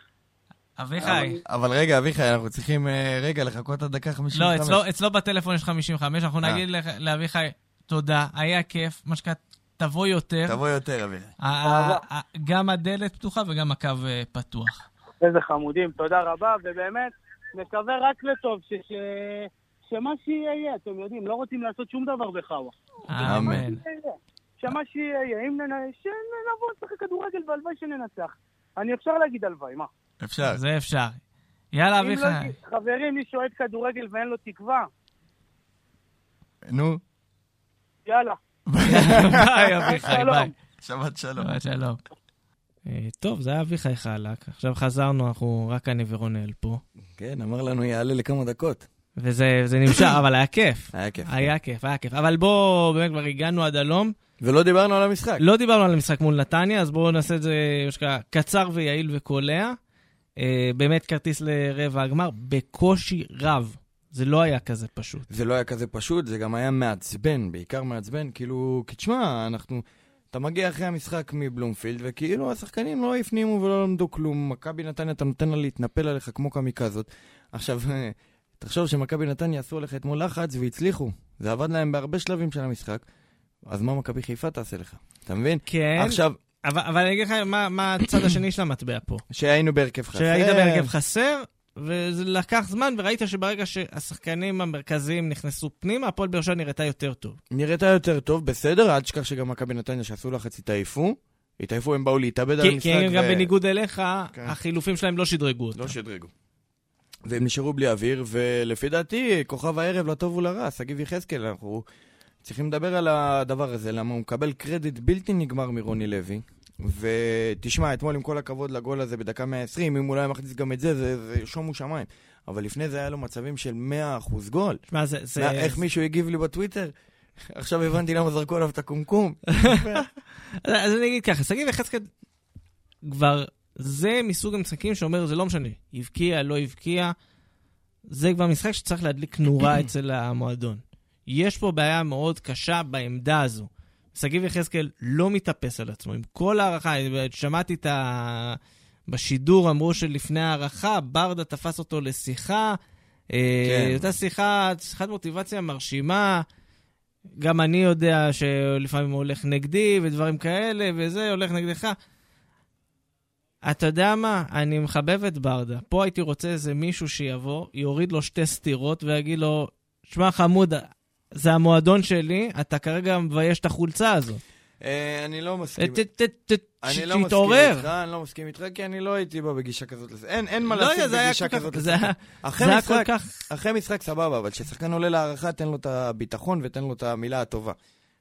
אביחי, אבל רגע, אביחי, אנחנו צריכים אה, רגע לחכות עד דקה 55. לא, אצלו, אצלו בטלפון יש 55, אנחנו אה. נגיד לך- לאביחי, תודה, היה כיף. מה שנקרא, תבוא יותר. תבוא יותר, אביחי. גם הדלת פתוחה וגם הקו אה, פתוח. איזה חמודים, תודה רבה, ובאמת, נקווה רק לטוב, ש... שמה שיהיה יהיה, אתם יודעים, לא רוצים לעשות שום דבר בחאווה. אמן. שמה שיהיה יהיה, אם ננ... שנבוא לשחק כדורגל והלוואי שננצח. אני אפשר להגיד הלוואי, מה? אפשר. זה אפשר. יאללה, לא, אביחי. חברים, מי שאוהד כדורגל ואין לו תקווה, נו, יאללה. *laughs* ביי, אביחי. ביי. שבת שלום. שבת שלום. אה, טוב, זה היה אביחי חלק. עכשיו חזרנו, אנחנו רק אני ורונל פה. כן, אמר לנו יעלה לכמה דקות. וזה זה נמשך, אבל היה כיף. היה כיף. היה כיף, היה כיף. אבל בואו, באמת כבר הגענו עד הלום. ולא דיברנו על המשחק. לא דיברנו על המשחק מול נתניה, אז בואו נעשה את זה, שנקרא, קצר ויעיל וקולע. אה, באמת כרטיס לרבע הגמר, בקושי רב. זה לא היה כזה פשוט. זה לא היה כזה פשוט, זה גם היה מעצבן, בעיקר מעצבן, כאילו, כי תשמע, אנחנו... אתה מגיע אחרי המשחק מבלומפילד, וכאילו השחקנים לא הפנימו ולא למדו כלום. מכבי נתניה, אתה נותן לה להתנפל עליך כמו קמיקזות. עכשיו, *laughs* תחשוב שמכבי נתניה עשו עליך אתמול לחץ והצליחו. זה עבד להם בהרבה שלבים של המשחק. אז מה מכבי חיפה תעשה לך? אתה מבין? כן, עכשיו, אבל, אבל אני אגיד לך מה, מה הצד השני של המטבע פה. שהיינו בהרכב חסר. שהיית בהרכב חסר, וזה לקח זמן, וראית שברגע שהשחקנים המרכזיים נכנסו פנימה, הפועל באר שבע נראתה יותר טוב. נראית יותר טוב, בסדר, אל תשכח שגם מכבי נתניה שעשו לחץ התעייפו. התעייפו, הם באו להתאבד על המשחק. כי הם גם ו- בניגוד אליך, כן. החילופים שלהם לא שדרגו אותם. לא שדרגו. והם נשארו בלי אוויר, ולפי דעתי, כוכב הערב לטוב ולרע, שגיב יחזקאל, אנחנו צריכים לדבר על הדבר הזה, למה הוא מקבל קרדיט בלתי נגמר מרוני לוי. ותשמע, אתמול עם כל הכבוד לגול הזה בדקה 120, אם הוא לא היה מכניס גם את זה, זה, זה שומו שמיים. אבל לפני זה היה לו מצבים של 100% גול. שמע, זה... זה... מה, איך מישהו הגיב לי בטוויטר? עכשיו הבנתי למה זרקו עליו את הקומקום. *laughs* אז אני אגיד ככה, שגיב יחזקאל כבר, זה מסוג המשחקים שאומר, זה לא משנה, הבקיע, לא הבקיע, זה כבר משחק שצריך להדליק נורה *clears throat* אצל המועדון. יש פה בעיה מאוד קשה בעמדה הזו. שגיב יחזקאל לא מתאפס על עצמו, עם כל הערכה, שמעתי את ה... בשידור אמרו שלפני הערכה, ברדה תפס אותו לשיחה. כן. כן. הייתה שיחה, שיחת מוטיבציה מרשימה. גם אני יודע שלפעמים הוא הולך נגדי ודברים כאלה, וזה הולך נגדך. אתה יודע מה? אני מחבב את ברדה. פה הייתי רוצה איזה מישהו שיבוא, יוריד לו שתי סטירות ויגיד לו, שמע חמוד, זה המועדון שלי, אתה כרגע מבייש את החולצה הזו. אה, אני לא מסכים. ת- אני לא מסכים. איתך, אני לא מסכים איתך, כי אני לא הייתי בא בגישה כזאת לזה. אין, מה לא לעשות היה בגישה כזאת זה לשחקן. היה- אחרי כל משחק, כך... אחרי משחק סבבה, אבל כששחקן עולה להערכה, תן לו את הביטחון ותן לו את המילה הטובה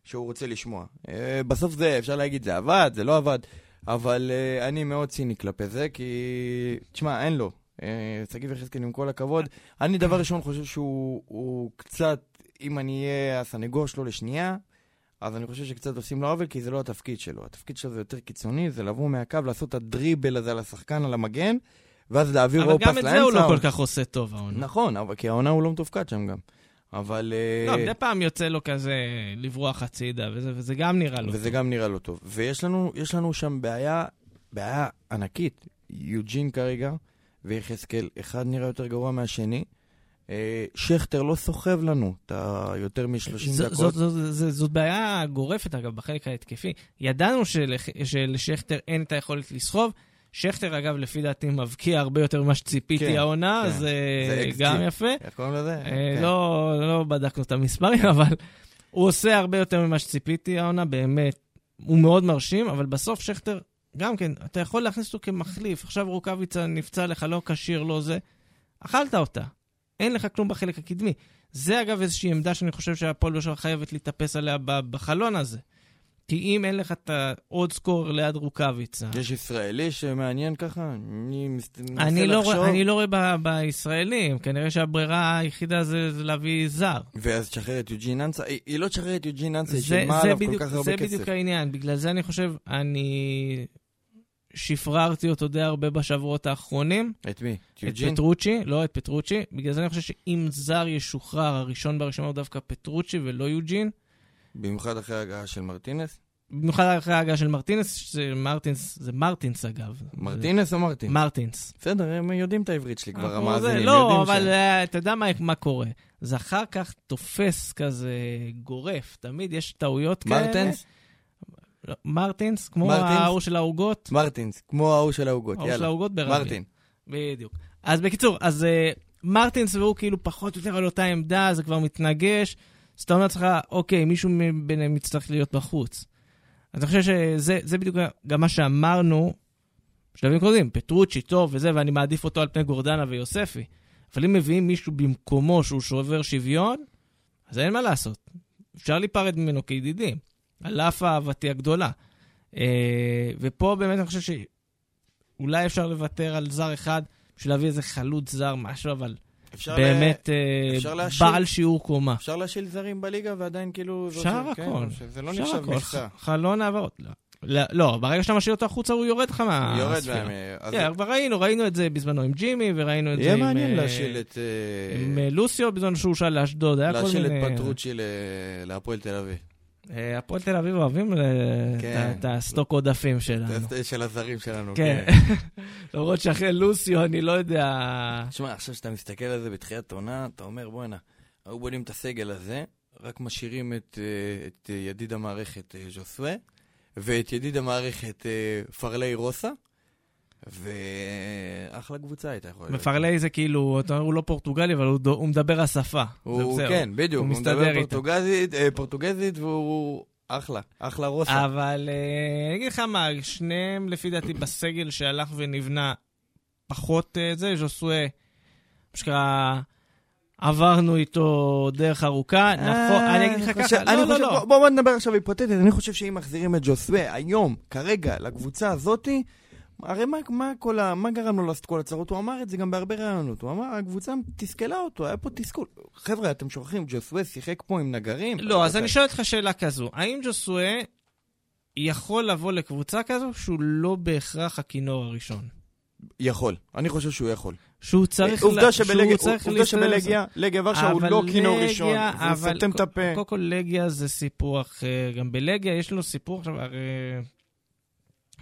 שהוא רוצה לשמוע. אה, בסוף זה, אפשר להגיד, זה עבד, זה לא עבד, אבל אה, אני מאוד ציני כלפי זה, כי... תשמע, אין לו. אה, שגיב יחזקאל, עם כל הכבוד, אני דבר ראשון חושב שהוא הוא קצת, אם אני אהיה הסנגור שלו לשנייה, אז אני חושב שקצת עושים לו עוול, כי זה לא התפקיד שלו. התפקיד שלו זה יותר קיצוני, זה לבוא מהקו, לעשות את הדריבל הזה על השחקן, על המגן, ואז להעביר אבל או פס גם לאמצע. את זה הוא לא כל כך עושה טוב, העונה. נכון, אבל כי העונה הוא לא מתופקד שם גם. אבל... לא, אה, מדי פעם יוצא לו כזה לברוח הצידה, וזה- וזה גם נראה לו. וזה גם נראה לא טוב. ויש לנו, לנו שם בעיה, בעיה ענקית. יוג'ין כרגע ויחזקאל, אחד נראה יותר גרוע מהשני. אה, שכטר לא סוחב לנו את היותר מ-30 ז- דקות. זאת- זאת- זאת- זאת בעיה גורפת, אגב, בחלק ההתקפי. ידענו שלשכטר אין את היכולת לסחוב. שכטר, אגב, לפי דעתי, מבקיע הרבה יותר ממה שציפיתי כן, העונה, כן. זה XG. גם יפה. איך קוראים לזה? אה, כן. לא לא בדקנו את המספרים, *laughs* אבל הוא עושה הרבה יותר ממה שציפיתי העונה, באמת. הוא מאוד מרשים, אבל בסוף שכטר, גם כן, אתה יכול להכניס אותו כמחליף. עכשיו רוקאביצה נפצע לך, לא כשיר, לא זה. אכלת אותה. אין לך כלום בחלק הקדמי. זה אגב איזושהי עמדה שאני חושב שהפועל באר שבע חייבת להתאפס עליה בחלון הזה. כי אם אין לך את העוד סקור ליד רוקאביצה, יש ישראלי שמעניין ככה? אני מנסה אני לא, לחשוב. רואה, אני לא רואה ב- בישראלים, כנראה שהברירה היחידה זה, זה להביא זר. ואז תשחרר את יוג'ין אנסה. היא- היא לא תשחרר את יוג'ין אנסה, היא זה, שילמה זה, עליו כל בדיוק, כך הרבה זה כסף. בדיוק העניין, בגלל זה אני חושב, אני שפררתי אותו די הרבה בשבועות האחרונים. את מי? את? פטרוצ'י, לא את פטרוצ'י. בגלל זה אני חושב שאם זר ישוחרר, הראשון ברשימה הוא דווקא פטרוצ'י ולא יוג'ין. במיוחד אחרי ההגעה של מרטינס? במיוחד אחרי ההגעה של מרטינס, מרטינס, זה מרטינס אגב. מרטינס או מרטין? מרטינס. בסדר, הם יודעים את העברית שלי כבר, המאזינים. לא, אבל אה, אתה יודע מה, קורה. זה אחר כך תופס כזה גורף, תמיד יש טעויות כאלה. מרטנס? לא, מרטינס, כמו? ההוא של העוגות. מרטינס, כמו ההוא של העוגות, ההוא של יאללה. העוגות ברבים. מרטין. בדיוק. אז בקיצור, אז אה, מרטינס והוא כאילו פחות או יותר על אותה עמדה, זה כבר מתנגש. אז אתה אומר לעצמך, אוקיי, מישהו ביניהם יצטרך להיות בחוץ. אז אני חושב שזה זה בדיוק גם מה שאמרנו בשלבים קודמים, פטרוצ'י טוב וזה, ואני מעדיף אותו על פני גורדנה ויוספי. אבל אם מביאים מישהו במקומו שהוא שובר שוויון, אז אין מה לעשות. אפשר להיפרד ממנו כידידים, על אף אהבתי הגדולה. אה, ופה באמת אני חושב שאולי אפשר לוותר על זר אחד בשביל להביא איזה חלוץ זר, משהו, אבל אפשר באמת אה, אפשר להשאיר- בעל שיעור קומה. אפשר להשאיל זרים בליגה ועדיין כאילו... אפשר כן, הכל. שזה לא אפשר נחשב. מכסה. חלון העברות. לא. לא, לא, ברגע שאתה משאיר אותו החוצה, הוא יורד לך מהספירה. יורד אז כן, כבר ראינו, ראינו את זה בזמנו עם ג'ימי, וראינו את זה יהיה עם... מעניין אה, להשאיל את... אה, עם לוסיו, בזמן שהוא שאל לאשדוד, היה כל להשאיל מיני... את פטרוצ'י להפועל תל אביב. אה, הפועל תל אביב אוהבים אה, כן. את הסטוק עודפים שלנו. של הזרים שלנו, כן. כן. *laughs* למרות שאחרי לוסיו, אני לא יודע... תשמע, עכשיו שאתה מסתכל על זה בתחילת עונה, אתה אומר, בואנה, היו בונים את הסגל הזה, רק משאירים את, אה, את ידיד המערכת ז'וסווה, ואת ידיד המערכת פרלי רוסה, ואחלה קבוצה הייתה יכולה להיות. מפרלי זה כאילו, אתה אומר, הוא לא פורטוגלי, אבל הוא הוא מדבר השפה. הוא, זה-. כן, בדיוק, הוא הוא מדבר. פורטוגזית, אה, פורטוגזית, והוא אחלה, אחלה רוסה. אבל אה, אני אגיד לך מה, שניהם לפי דעתי בסגל שהלך ונבנה פחות אה, זה, ז'וסואה, מה שנקרא, עברנו איתו דרך ארוכה, נכון, אני אגיד לך ככה, לא, לא, לא. בוא- בוא נדבר עכשיו היפותטית, אני חושב שאם מחזירים את ג'וסווה היום, כרגע, לקבוצה הזאתי, הרי מה, מה, כל ה, מה גרם לו לעשות כל הצרות? הוא אמר את זה גם בהרבה רעיונות. הוא אמר, הקבוצה תסכלה אותו, היה פה תסכול. חבר'ה, אתם שוכחים, ג'וסווה שיחק פה עם נגרים? לא, אז אני שואל אותך שאלה כזו, האם ג'וסואה יכול לבוא לקבוצה כזו שהוא לא בהכרח הכינור הראשון? יכול, אני חושב שהוא יכול. שהוא צריך... עובדה לה- שבלגיה, עובדה שבלגיה, לגיה ורשה הוא לא כינור ראשון, אבל וסותם את הפה. קודם כל לגיה זה סיפור אחר. גם בלגיה יש לנו סיפור עכשיו, הרי...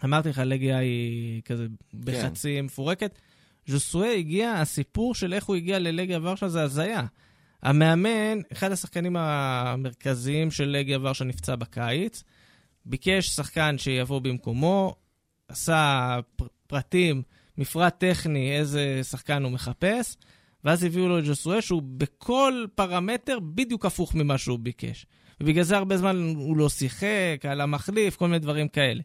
אמרתי לך, לגיה היא כזה בחצי מפורקת. ז'וסואה הגיע, הסיפור של איך הוא הגיע ללגיה ורשה זה הזיה. המאמן, אחד השחקנים המרכזיים של לגיה ורשה נפצע בקיץ, ביקש שחקן שיבוא במקומו, עשה פר- פרטים, מפרט טכני, איזה שחקן הוא מחפש, ואז הביאו לו את ג'וסואה, שהוא בכל פרמטר בדיוק הפוך ממה שהוא ביקש. ובגלל זה הרבה זמן הוא לא שיחק, על המחליף, כל מיני דברים כאלה.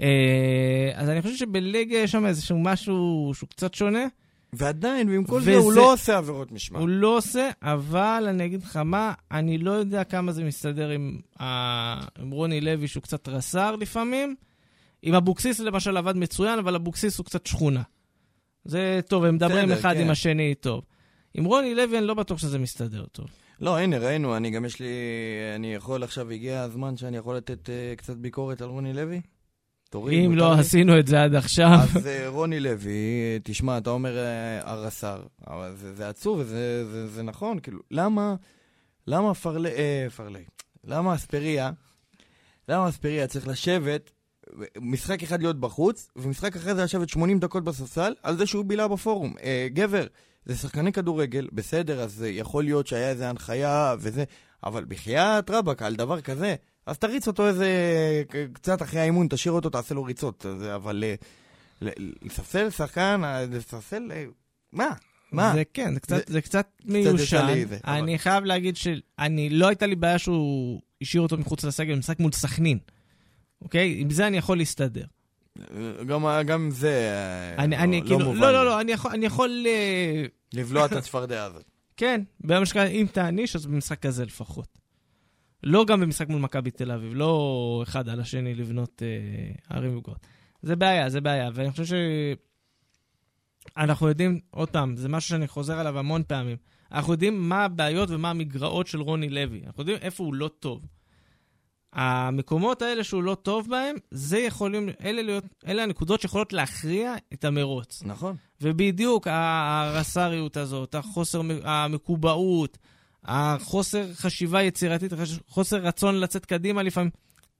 אה, אז אני חושב שבלגיה יש שם איזשהו משהו שהוא קצת שונה. ועדיין, ועם כל וזה- זה, הוא לא עושה עבירות משמעת. הוא לא עושה, אבל אני אגיד לך מה, אני לא יודע כמה זה מסתדר עם, ה... עם רוני לוי, שהוא קצת רס"ר לפעמים. עם אבוקסיס למשל עבד מצוין, אבל אבוקסיס הוא קצת שכונה. זה טוב, הם מדברים אחד כן. עם השני טוב. עם רוני לוי אני לא בטוח שזה מסתדר טוב. לא, הנה, ראינו, אני גם יש לי... אני יכול עכשיו, הגיע הזמן שאני יכול לתת אה, קצת ביקורת על רוני לוי? תוריד, אם לא לי? עשינו את זה עד עכשיו, אז אה, רוני לוי, תשמע, אתה אומר אה, הרס"ר, אבל זה, זה עצוב וזה זה, זה נכון, כאילו, למה, למה פרלי, אה, פרלי, למה אספריה, למה אספריה צריך לשבת, משחק אחד להיות בחוץ, ומשחק אחרי זה לשבת 80 דקות בספסל, על זה שהוא בילה בפורום. אה, גבר, זה שחקני כדורגל, בסדר, אז יכול להיות שהיה איזה הנחיה וזה, אבל בחייאת רבאק, על דבר כזה, אז תריץ אותו איזה, קצת אחרי האימון, תשאיר אותו, תעשה לו ריצות, זה, אבל... אה, לספסל שחקן, אה, לספסל... אה, מה? מה? זה כן, זה קצת, זה- זה קצת מיושן. ישני זה, אבל- אני חייב להגיד שאני, לא הייתה לי בעיה שהוא השאיר אותו מחוץ לסגל במשחק מול סכנין. אוקיי? עם זה אני יכול להסתדר. גם, גם זה אני, לא, אני לא כאילו, מובן לא. לא, לא, אני יכול, אני יכול, לבלוע את הצפרדע הזאת. כן, שקרה, אם תעניש, אז במשחק כזה לפחות. לא גם במשחק מול מכבי תל אביב, לא אחד על השני לבנות אה, ערים וגות. זה בעיה, זה בעיה, ואני חושב ש... אנחנו יודעים, עוד פעם, זה משהו שאני חוזר עליו המון פעמים. אנחנו יודעים מה הבעיות ומה המגרעות של רוני לוי. אנחנו יודעים איפה הוא לא טוב. המקומות האלה שהוא לא טוב בהם, זה יכולים, אלה, להיות, אלה הנקודות שיכולות להכריע את המרוץ. נכון. ובדיוק הרס"ריות הזאת, החוסר המקובעות, החוסר חשיבה יצירתית, חוסר רצון לצאת קדימה לפעמים,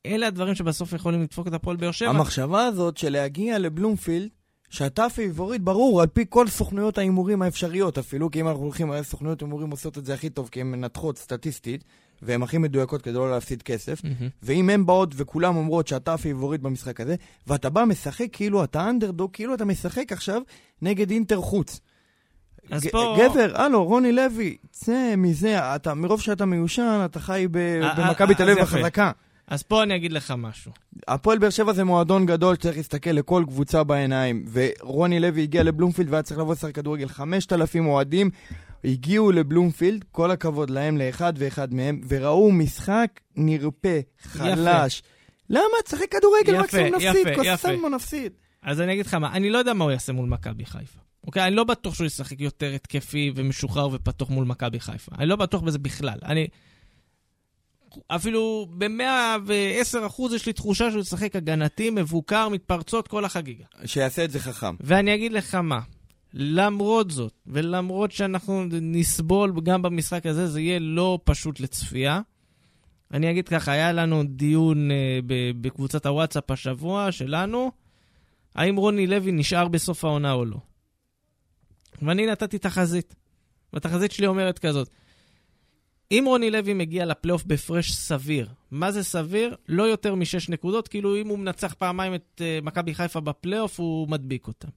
אלה הדברים שבסוף יכולים לדפוק את הפועל באר שבע. המחשבה הזאת של להגיע לבלומפילד, שאתה פייבוריט, ברור, על פי כל סוכנויות ההימורים האפשריות אפילו, כי אם אנחנו הולכים, הרי סוכנויות הימורים עושות את זה הכי טוב, כי הן מנתחות סטטיסטית, והן הכי מדויקות כדי לא להפסיד כסף. מהמם. ואם הן באות וכולם אומרות שאתה הפייבוריט במשחק הזה, ואתה בא משחק כאילו אתה אנדרדוג, כאילו אתה משחק עכשיו נגד אינטר חוץ. אז ג- פה- גבר, הלו, רוני לוי, צא מזה, אתה, מרוב שאתה מיושן, אתה חי ב- אה, במכבי אה, תל אז אביב יפה. החזקה. אז פה אני אגיד לך משהו. הפועל באר שבע זה מועדון גדול שצריך להסתכל לכל קבוצה בעיניים, ורוני לוי הגיע לבלומפילד והיה צריך לבוא לשחק כדורגל. 5,000 אוהדים הגיעו לבלומפילד, כל הכבוד להם, לאחד ואחד מהם, וראו משחק נרפה, חלש. למה? תשחק כדורגל, יפה, מקסימום נפסיד, יפה, יפה. קוסמו נפסיד. אז אני אגיד לך מה, אני לא יודע מה הוא יעשה מול מכבי חיפה. אוקיי? אני לא בטוח שהוא ישחק יותר התקפי ומשוחרר ופתוח מול מכבי חיפה. אני לא בטוח בזה בכלל. אני... אפילו ב-110% יש לי תחושה שהוא ישחק הגנתי, מבוקר, מתפרצות, כל החגיגה. שיעשה את זה חכם. ואני אגיד לך מה, למרות זאת, ולמרות שאנחנו נסבול גם במשחק הזה, זה יהיה לא פשוט לצפייה. אני אגיד ככה, היה לנו דיון אה, בקבוצת הוואטסאפ השבוע שלנו, האם רוני לוי נשאר בסוף העונה או לא. ואני נתתי תחזית. והתחזית שלי אומרת כזאת, אם רוני לוי מגיע לפלייאוף בהפרש סביר, מה זה סביר? לא יותר משש נקודות, כאילו אם הוא מנצח פעמיים את uh, מכבי חיפה בפלייאוף, הוא מדביק אותם.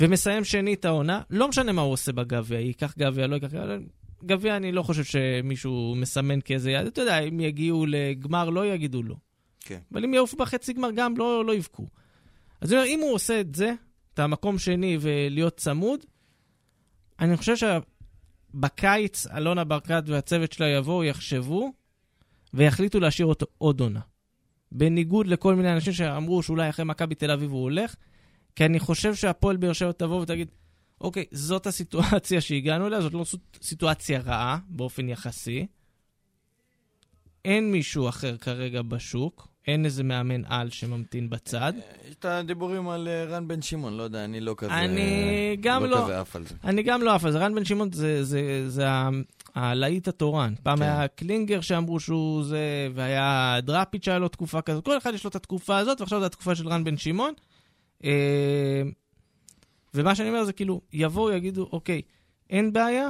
ומסיים שני את העונה, לא משנה מה הוא עושה בגביע, ייקח גביע, לא ייקח גביע, גביע אני לא חושב שמישהו מסמן כאיזה יד, אתה יודע, אם יגיעו לגמר לא יגידו לא. כן. אבל אם יעופו בחצי גמר גם לא, לא יבכו. אז אני אומר, אם הוא עושה את זה, את המקום שני ולהיות צמוד, אני חושב שבקיץ אלונה ברקת והצוות שלה יבואו, יחשבו, ויחליטו להשאיר אותו עוד עונה. בניגוד לכל מיני אנשים שאמרו שאולי אחרי מכבי תל אביב הוא הולך, כי אני חושב שהפועל באר שבע תבוא ותגיד, אוקיי, זאת הסיטואציה שהגענו אליה, זאת לא סיט- סיטואציה רעה באופן יחסי. אין מישהו אחר כרגע בשוק, אין איזה מאמן על שממתין בצד. יש את הדיבורים על אה, רן בן שמעון, לא יודע, אני לא כזה... אני גם לא. כזה עף על זה. אני גם לא עף על זה. רן בן שמעון זה, זה, זה הלהיט התורן. פעם כן. היה קלינגר שאמרו שהוא זה, והיה דראפיץ' שהיה לו תקופה כזאת. כל אחד יש לו את התקופה הזאת, ועכשיו זו התקופה של רן בן שמעון. אה, ומה שאני אומר זה כאילו, יבואו, יגידו, אוקיי, אין בעיה,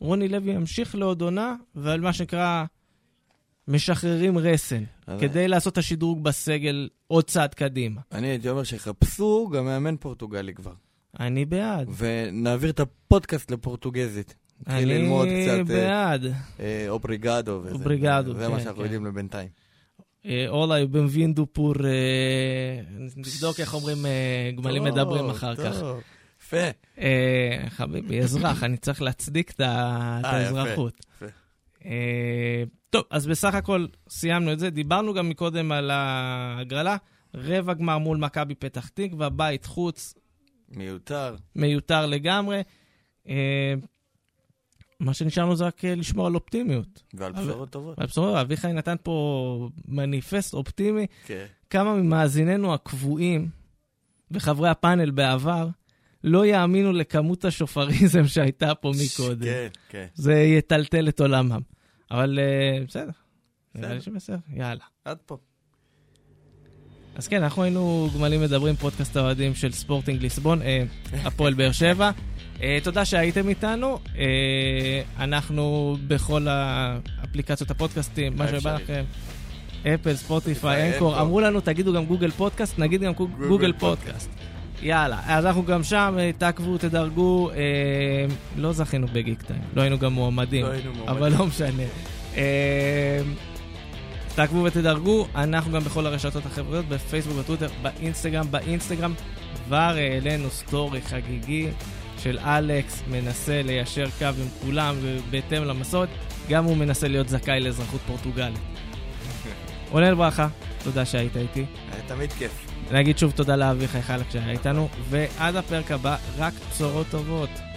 רוני לוי ימשיך לעוד עונה, ועל מה שנקרא, משחררים רסן, אז- כדי לעשות את השדרוג בסגל עוד צעד קדימה. אני הייתי אומר שיחפשו גם מאמן פורטוגלי כבר. אני בעד. ונעביר את הפודקאסט לפורטוגזית. נתחיל ללמוד אני קצת אה, בעד. אה, אובריגדו וזה. אובריגדו, זה מה כן, שאנחנו כן. יודעים לבינתיים. אה, אולה, בנבינדו פור... אה, נבדוק איך אומרים גמלים מדברים אחר כך. יפה. חביבי, אזרח, אני צריך להצדיק את האזרחות. יפה. אה, טוב, אז בסך הכל סיימנו את זה. דיברנו גם מקודם על ההגרלה. רבע גמר מול מכבי פתח תקווה, בית חוץ, מיותר. מיותר לגמרי. אה, מה שנשאר לנו זה רק אה, לשמור על אופטימיות. ועל בשורות טובות. הבשורה, אביחי נתן פה מניפסט אופטימי. כן. כמה ממאזיננו הקבועים וחברי הפאנל בעבר לא יאמינו לכמות השופריזם שהייתה פה מקודם. כן, כן. זה יטלטל את עולמם. אבל אה, בסדר. נראה לי בסדר. שבסדר, יאללה. עד פה. אז כן, אנחנו היינו גמלים מדברים, פודקאסט האוהדים של ספורטינג ליסבון, אה, הפועל באר שבע. אה, תודה שהייתם איתנו. אנחנו בכל האפליקציות הפודקאסטים, מה שבא. לכם. אפל, ספוטיפיי, Anchor. אמרו לנו, תגידו גם גוגל פודקאסט, נגיד גם גוגל פודקאסט. יאללה, אז אנחנו גם שם, אה, תעקבו, תדרגו. אה, לא זכינו בגיק טיים, לא היינו גם מועמדים, לא היינו מועמדים. אבל לא משנה. אה, תעקבו ותדרגו, אנחנו גם בכל הרשתות החברתיות, בפייסבוק, בטוויטר, באינסטגרם, באינסטגרם כבר העלינו סטורי חגיגי של אלכס, מנסה ליישר קו עם כולם בהתאם למסורת, גם הוא מנסה להיות זכאי לאזרחות פורטוגלית. רונן ברכה, תודה שהיית איתי. היה תמיד כיף. נגיד שוב תודה לאביחי חלק שהיה איתנו, ועד הפרק הבא, רק בשורות טובות.